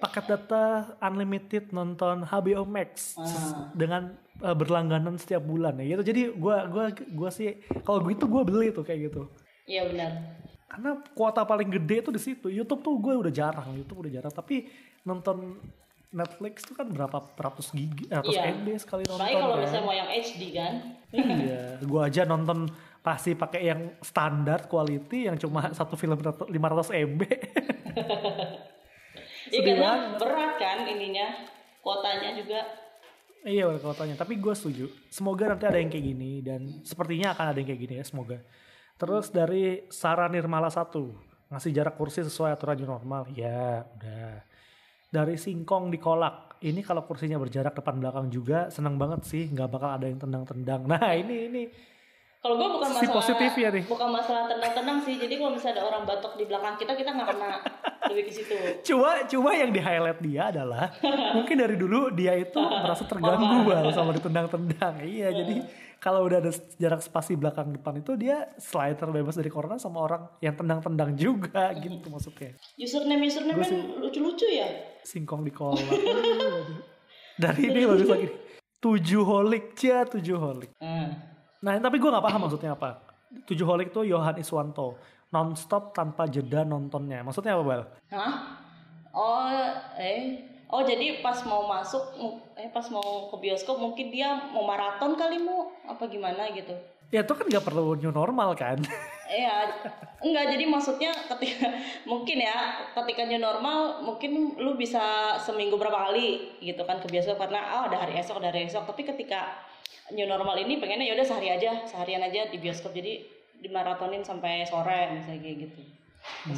Paket data unlimited nonton HBO Max Ah. dengan uh, berlangganan setiap bulan ya gitu. Jadi gua gua gua sih kalau gitu gua beli tuh kayak gitu. iya benar Karena kuota paling gede tuh di situ. YouTube tuh gue udah jarang, YouTube udah jarang. Tapi nonton Netflix tuh kan berapa ratus gig, eh, ratus Iya. MB sekali nonton. Apalagi kalau kan. misalnya mau yang HD kan iya, gua aja nonton pasti pakai yang standar quality yang cuma satu film 500 MB. Iya karena berat kan ininya kuotanya juga Iya kuotanya, tapi gue setuju. Semoga nanti ada yang kayak gini dan sepertinya akan ada yang kayak gini ya semoga. Terus dari Sarah Nirmala 1, ngasih jarak kursi sesuai aturan new normal. Ya, udah. Dari Singkong di Kolak, ini kalau kursinya berjarak depan belakang juga seneng banget sih, nggak bakal ada yang tendang-tendang. Nah ini ini Kalau gue bukan masalah positif ya nih. bukan masalah tendang-tendang sih. Jadi kalau misalnya ada orang batuk di belakang kita, kita nggak kena lebih ke situ. cuma cuma yang di highlight dia adalah mungkin dari dulu dia itu merasa terganggu bal sama ditendang-tendang. Iya, jadi kalau udah ada jarak spasi belakang depan itu dia selain terbebas dari corona sama orang yang tendang-tendang juga gitu maksudnya. Username username kan lucu-lucu ya. Singkong di kolak. Aduh. Dari ini bagus lagi. Tujuh holik, cia tujuh holik. Nah, Nah tapi gue nggak paham maksudnya apa. Tujuh holik tuh Yohan Iswanto. Non-stop tanpa jeda nontonnya. Maksudnya apa Bal? hah? Oh, eh. Oh jadi pas mau masuk, eh pas mau ke bioskop mungkin dia mau maraton kali mu apa gimana gitu. Ya itu kan nggak perlu new normal kan. Iya, enggak jadi maksudnya ketika mungkin ya ketika new normal mungkin lu bisa seminggu berapa kali gitu kan ke bioskop karena oh ada hari esok ada hari esok tapi ketika new normal ini pengennya ya udah sehari aja seharian aja di bioskop. Jadi dimaratonin sampai sore misalnya kayak gitu.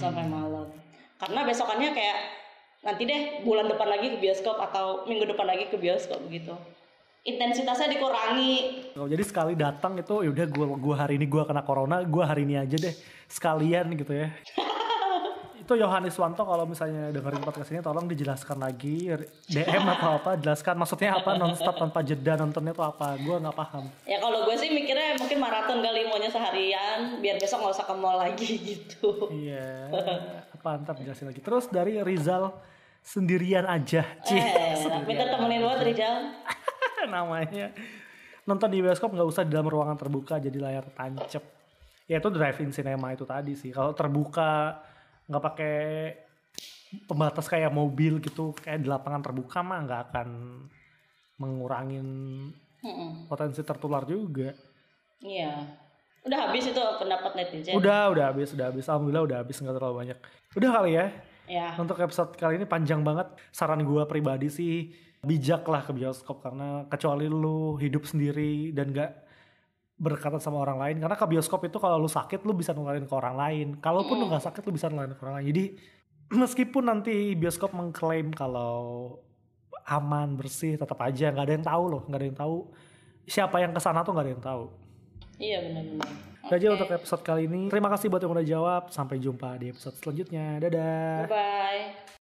Sampai malam. Karena besokannya kayak nanti deh bulan depan lagi ke bioskop atau minggu depan lagi ke bioskop gitu. Intensitasnya dikurangi. Oh, jadi sekali datang itu ya udah gua gua hari ini gua kena corona, gua hari ini aja deh sekalian gitu ya. itu Yohanes Wanto kalau misalnya dengerin podcast ini tolong dijelaskan lagi DM atau apa jelaskan maksudnya apa nonstop tanpa jeda nontonnya itu apa gua nggak paham. Ya kalau gue sih mikirnya mungkin maraton kali maunya seharian biar besok nggak usah ke mall lagi gitu. iya apa ntar jelasin lagi. Terus dari Rizal sendirian aja Cih, Eh, sendirian minta temenin buat Rijal. namanya. Nonton di bioskop nggak usah di dalam ruangan terbuka jadi layar tancap ya itu drive-in cinema itu tadi sih. Kalau terbuka nggak pakai pembatas kayak mobil gitu kayak di lapangan terbuka mah nggak akan mengurangin Mm-mm. potensi tertular juga Iya. Udah habis itu pendapat netizen. udah udah habis udah habis alhamdulillah udah habis nggak terlalu banyak udah kali ya Ya. Untuk episode kali ini panjang banget. Saran gua pribadi sih bijak lah ke bioskop karena kecuali lu hidup sendiri dan gak berkaitan sama orang lain. Karena ke bioskop itu kalau lu sakit lu bisa nularin ke orang lain. Kalaupun lu gak sakit lu bisa nularin ke orang lain. Jadi meskipun nanti bioskop mengklaim kalau aman bersih tetap aja nggak ada yang tahu loh nggak ada yang tahu siapa yang ke sana tuh nggak ada yang tahu Iya benar-benar. Itu aja untuk episode kali ini terima kasih buat yang udah jawab sampai jumpa di episode selanjutnya dadah Bye bye.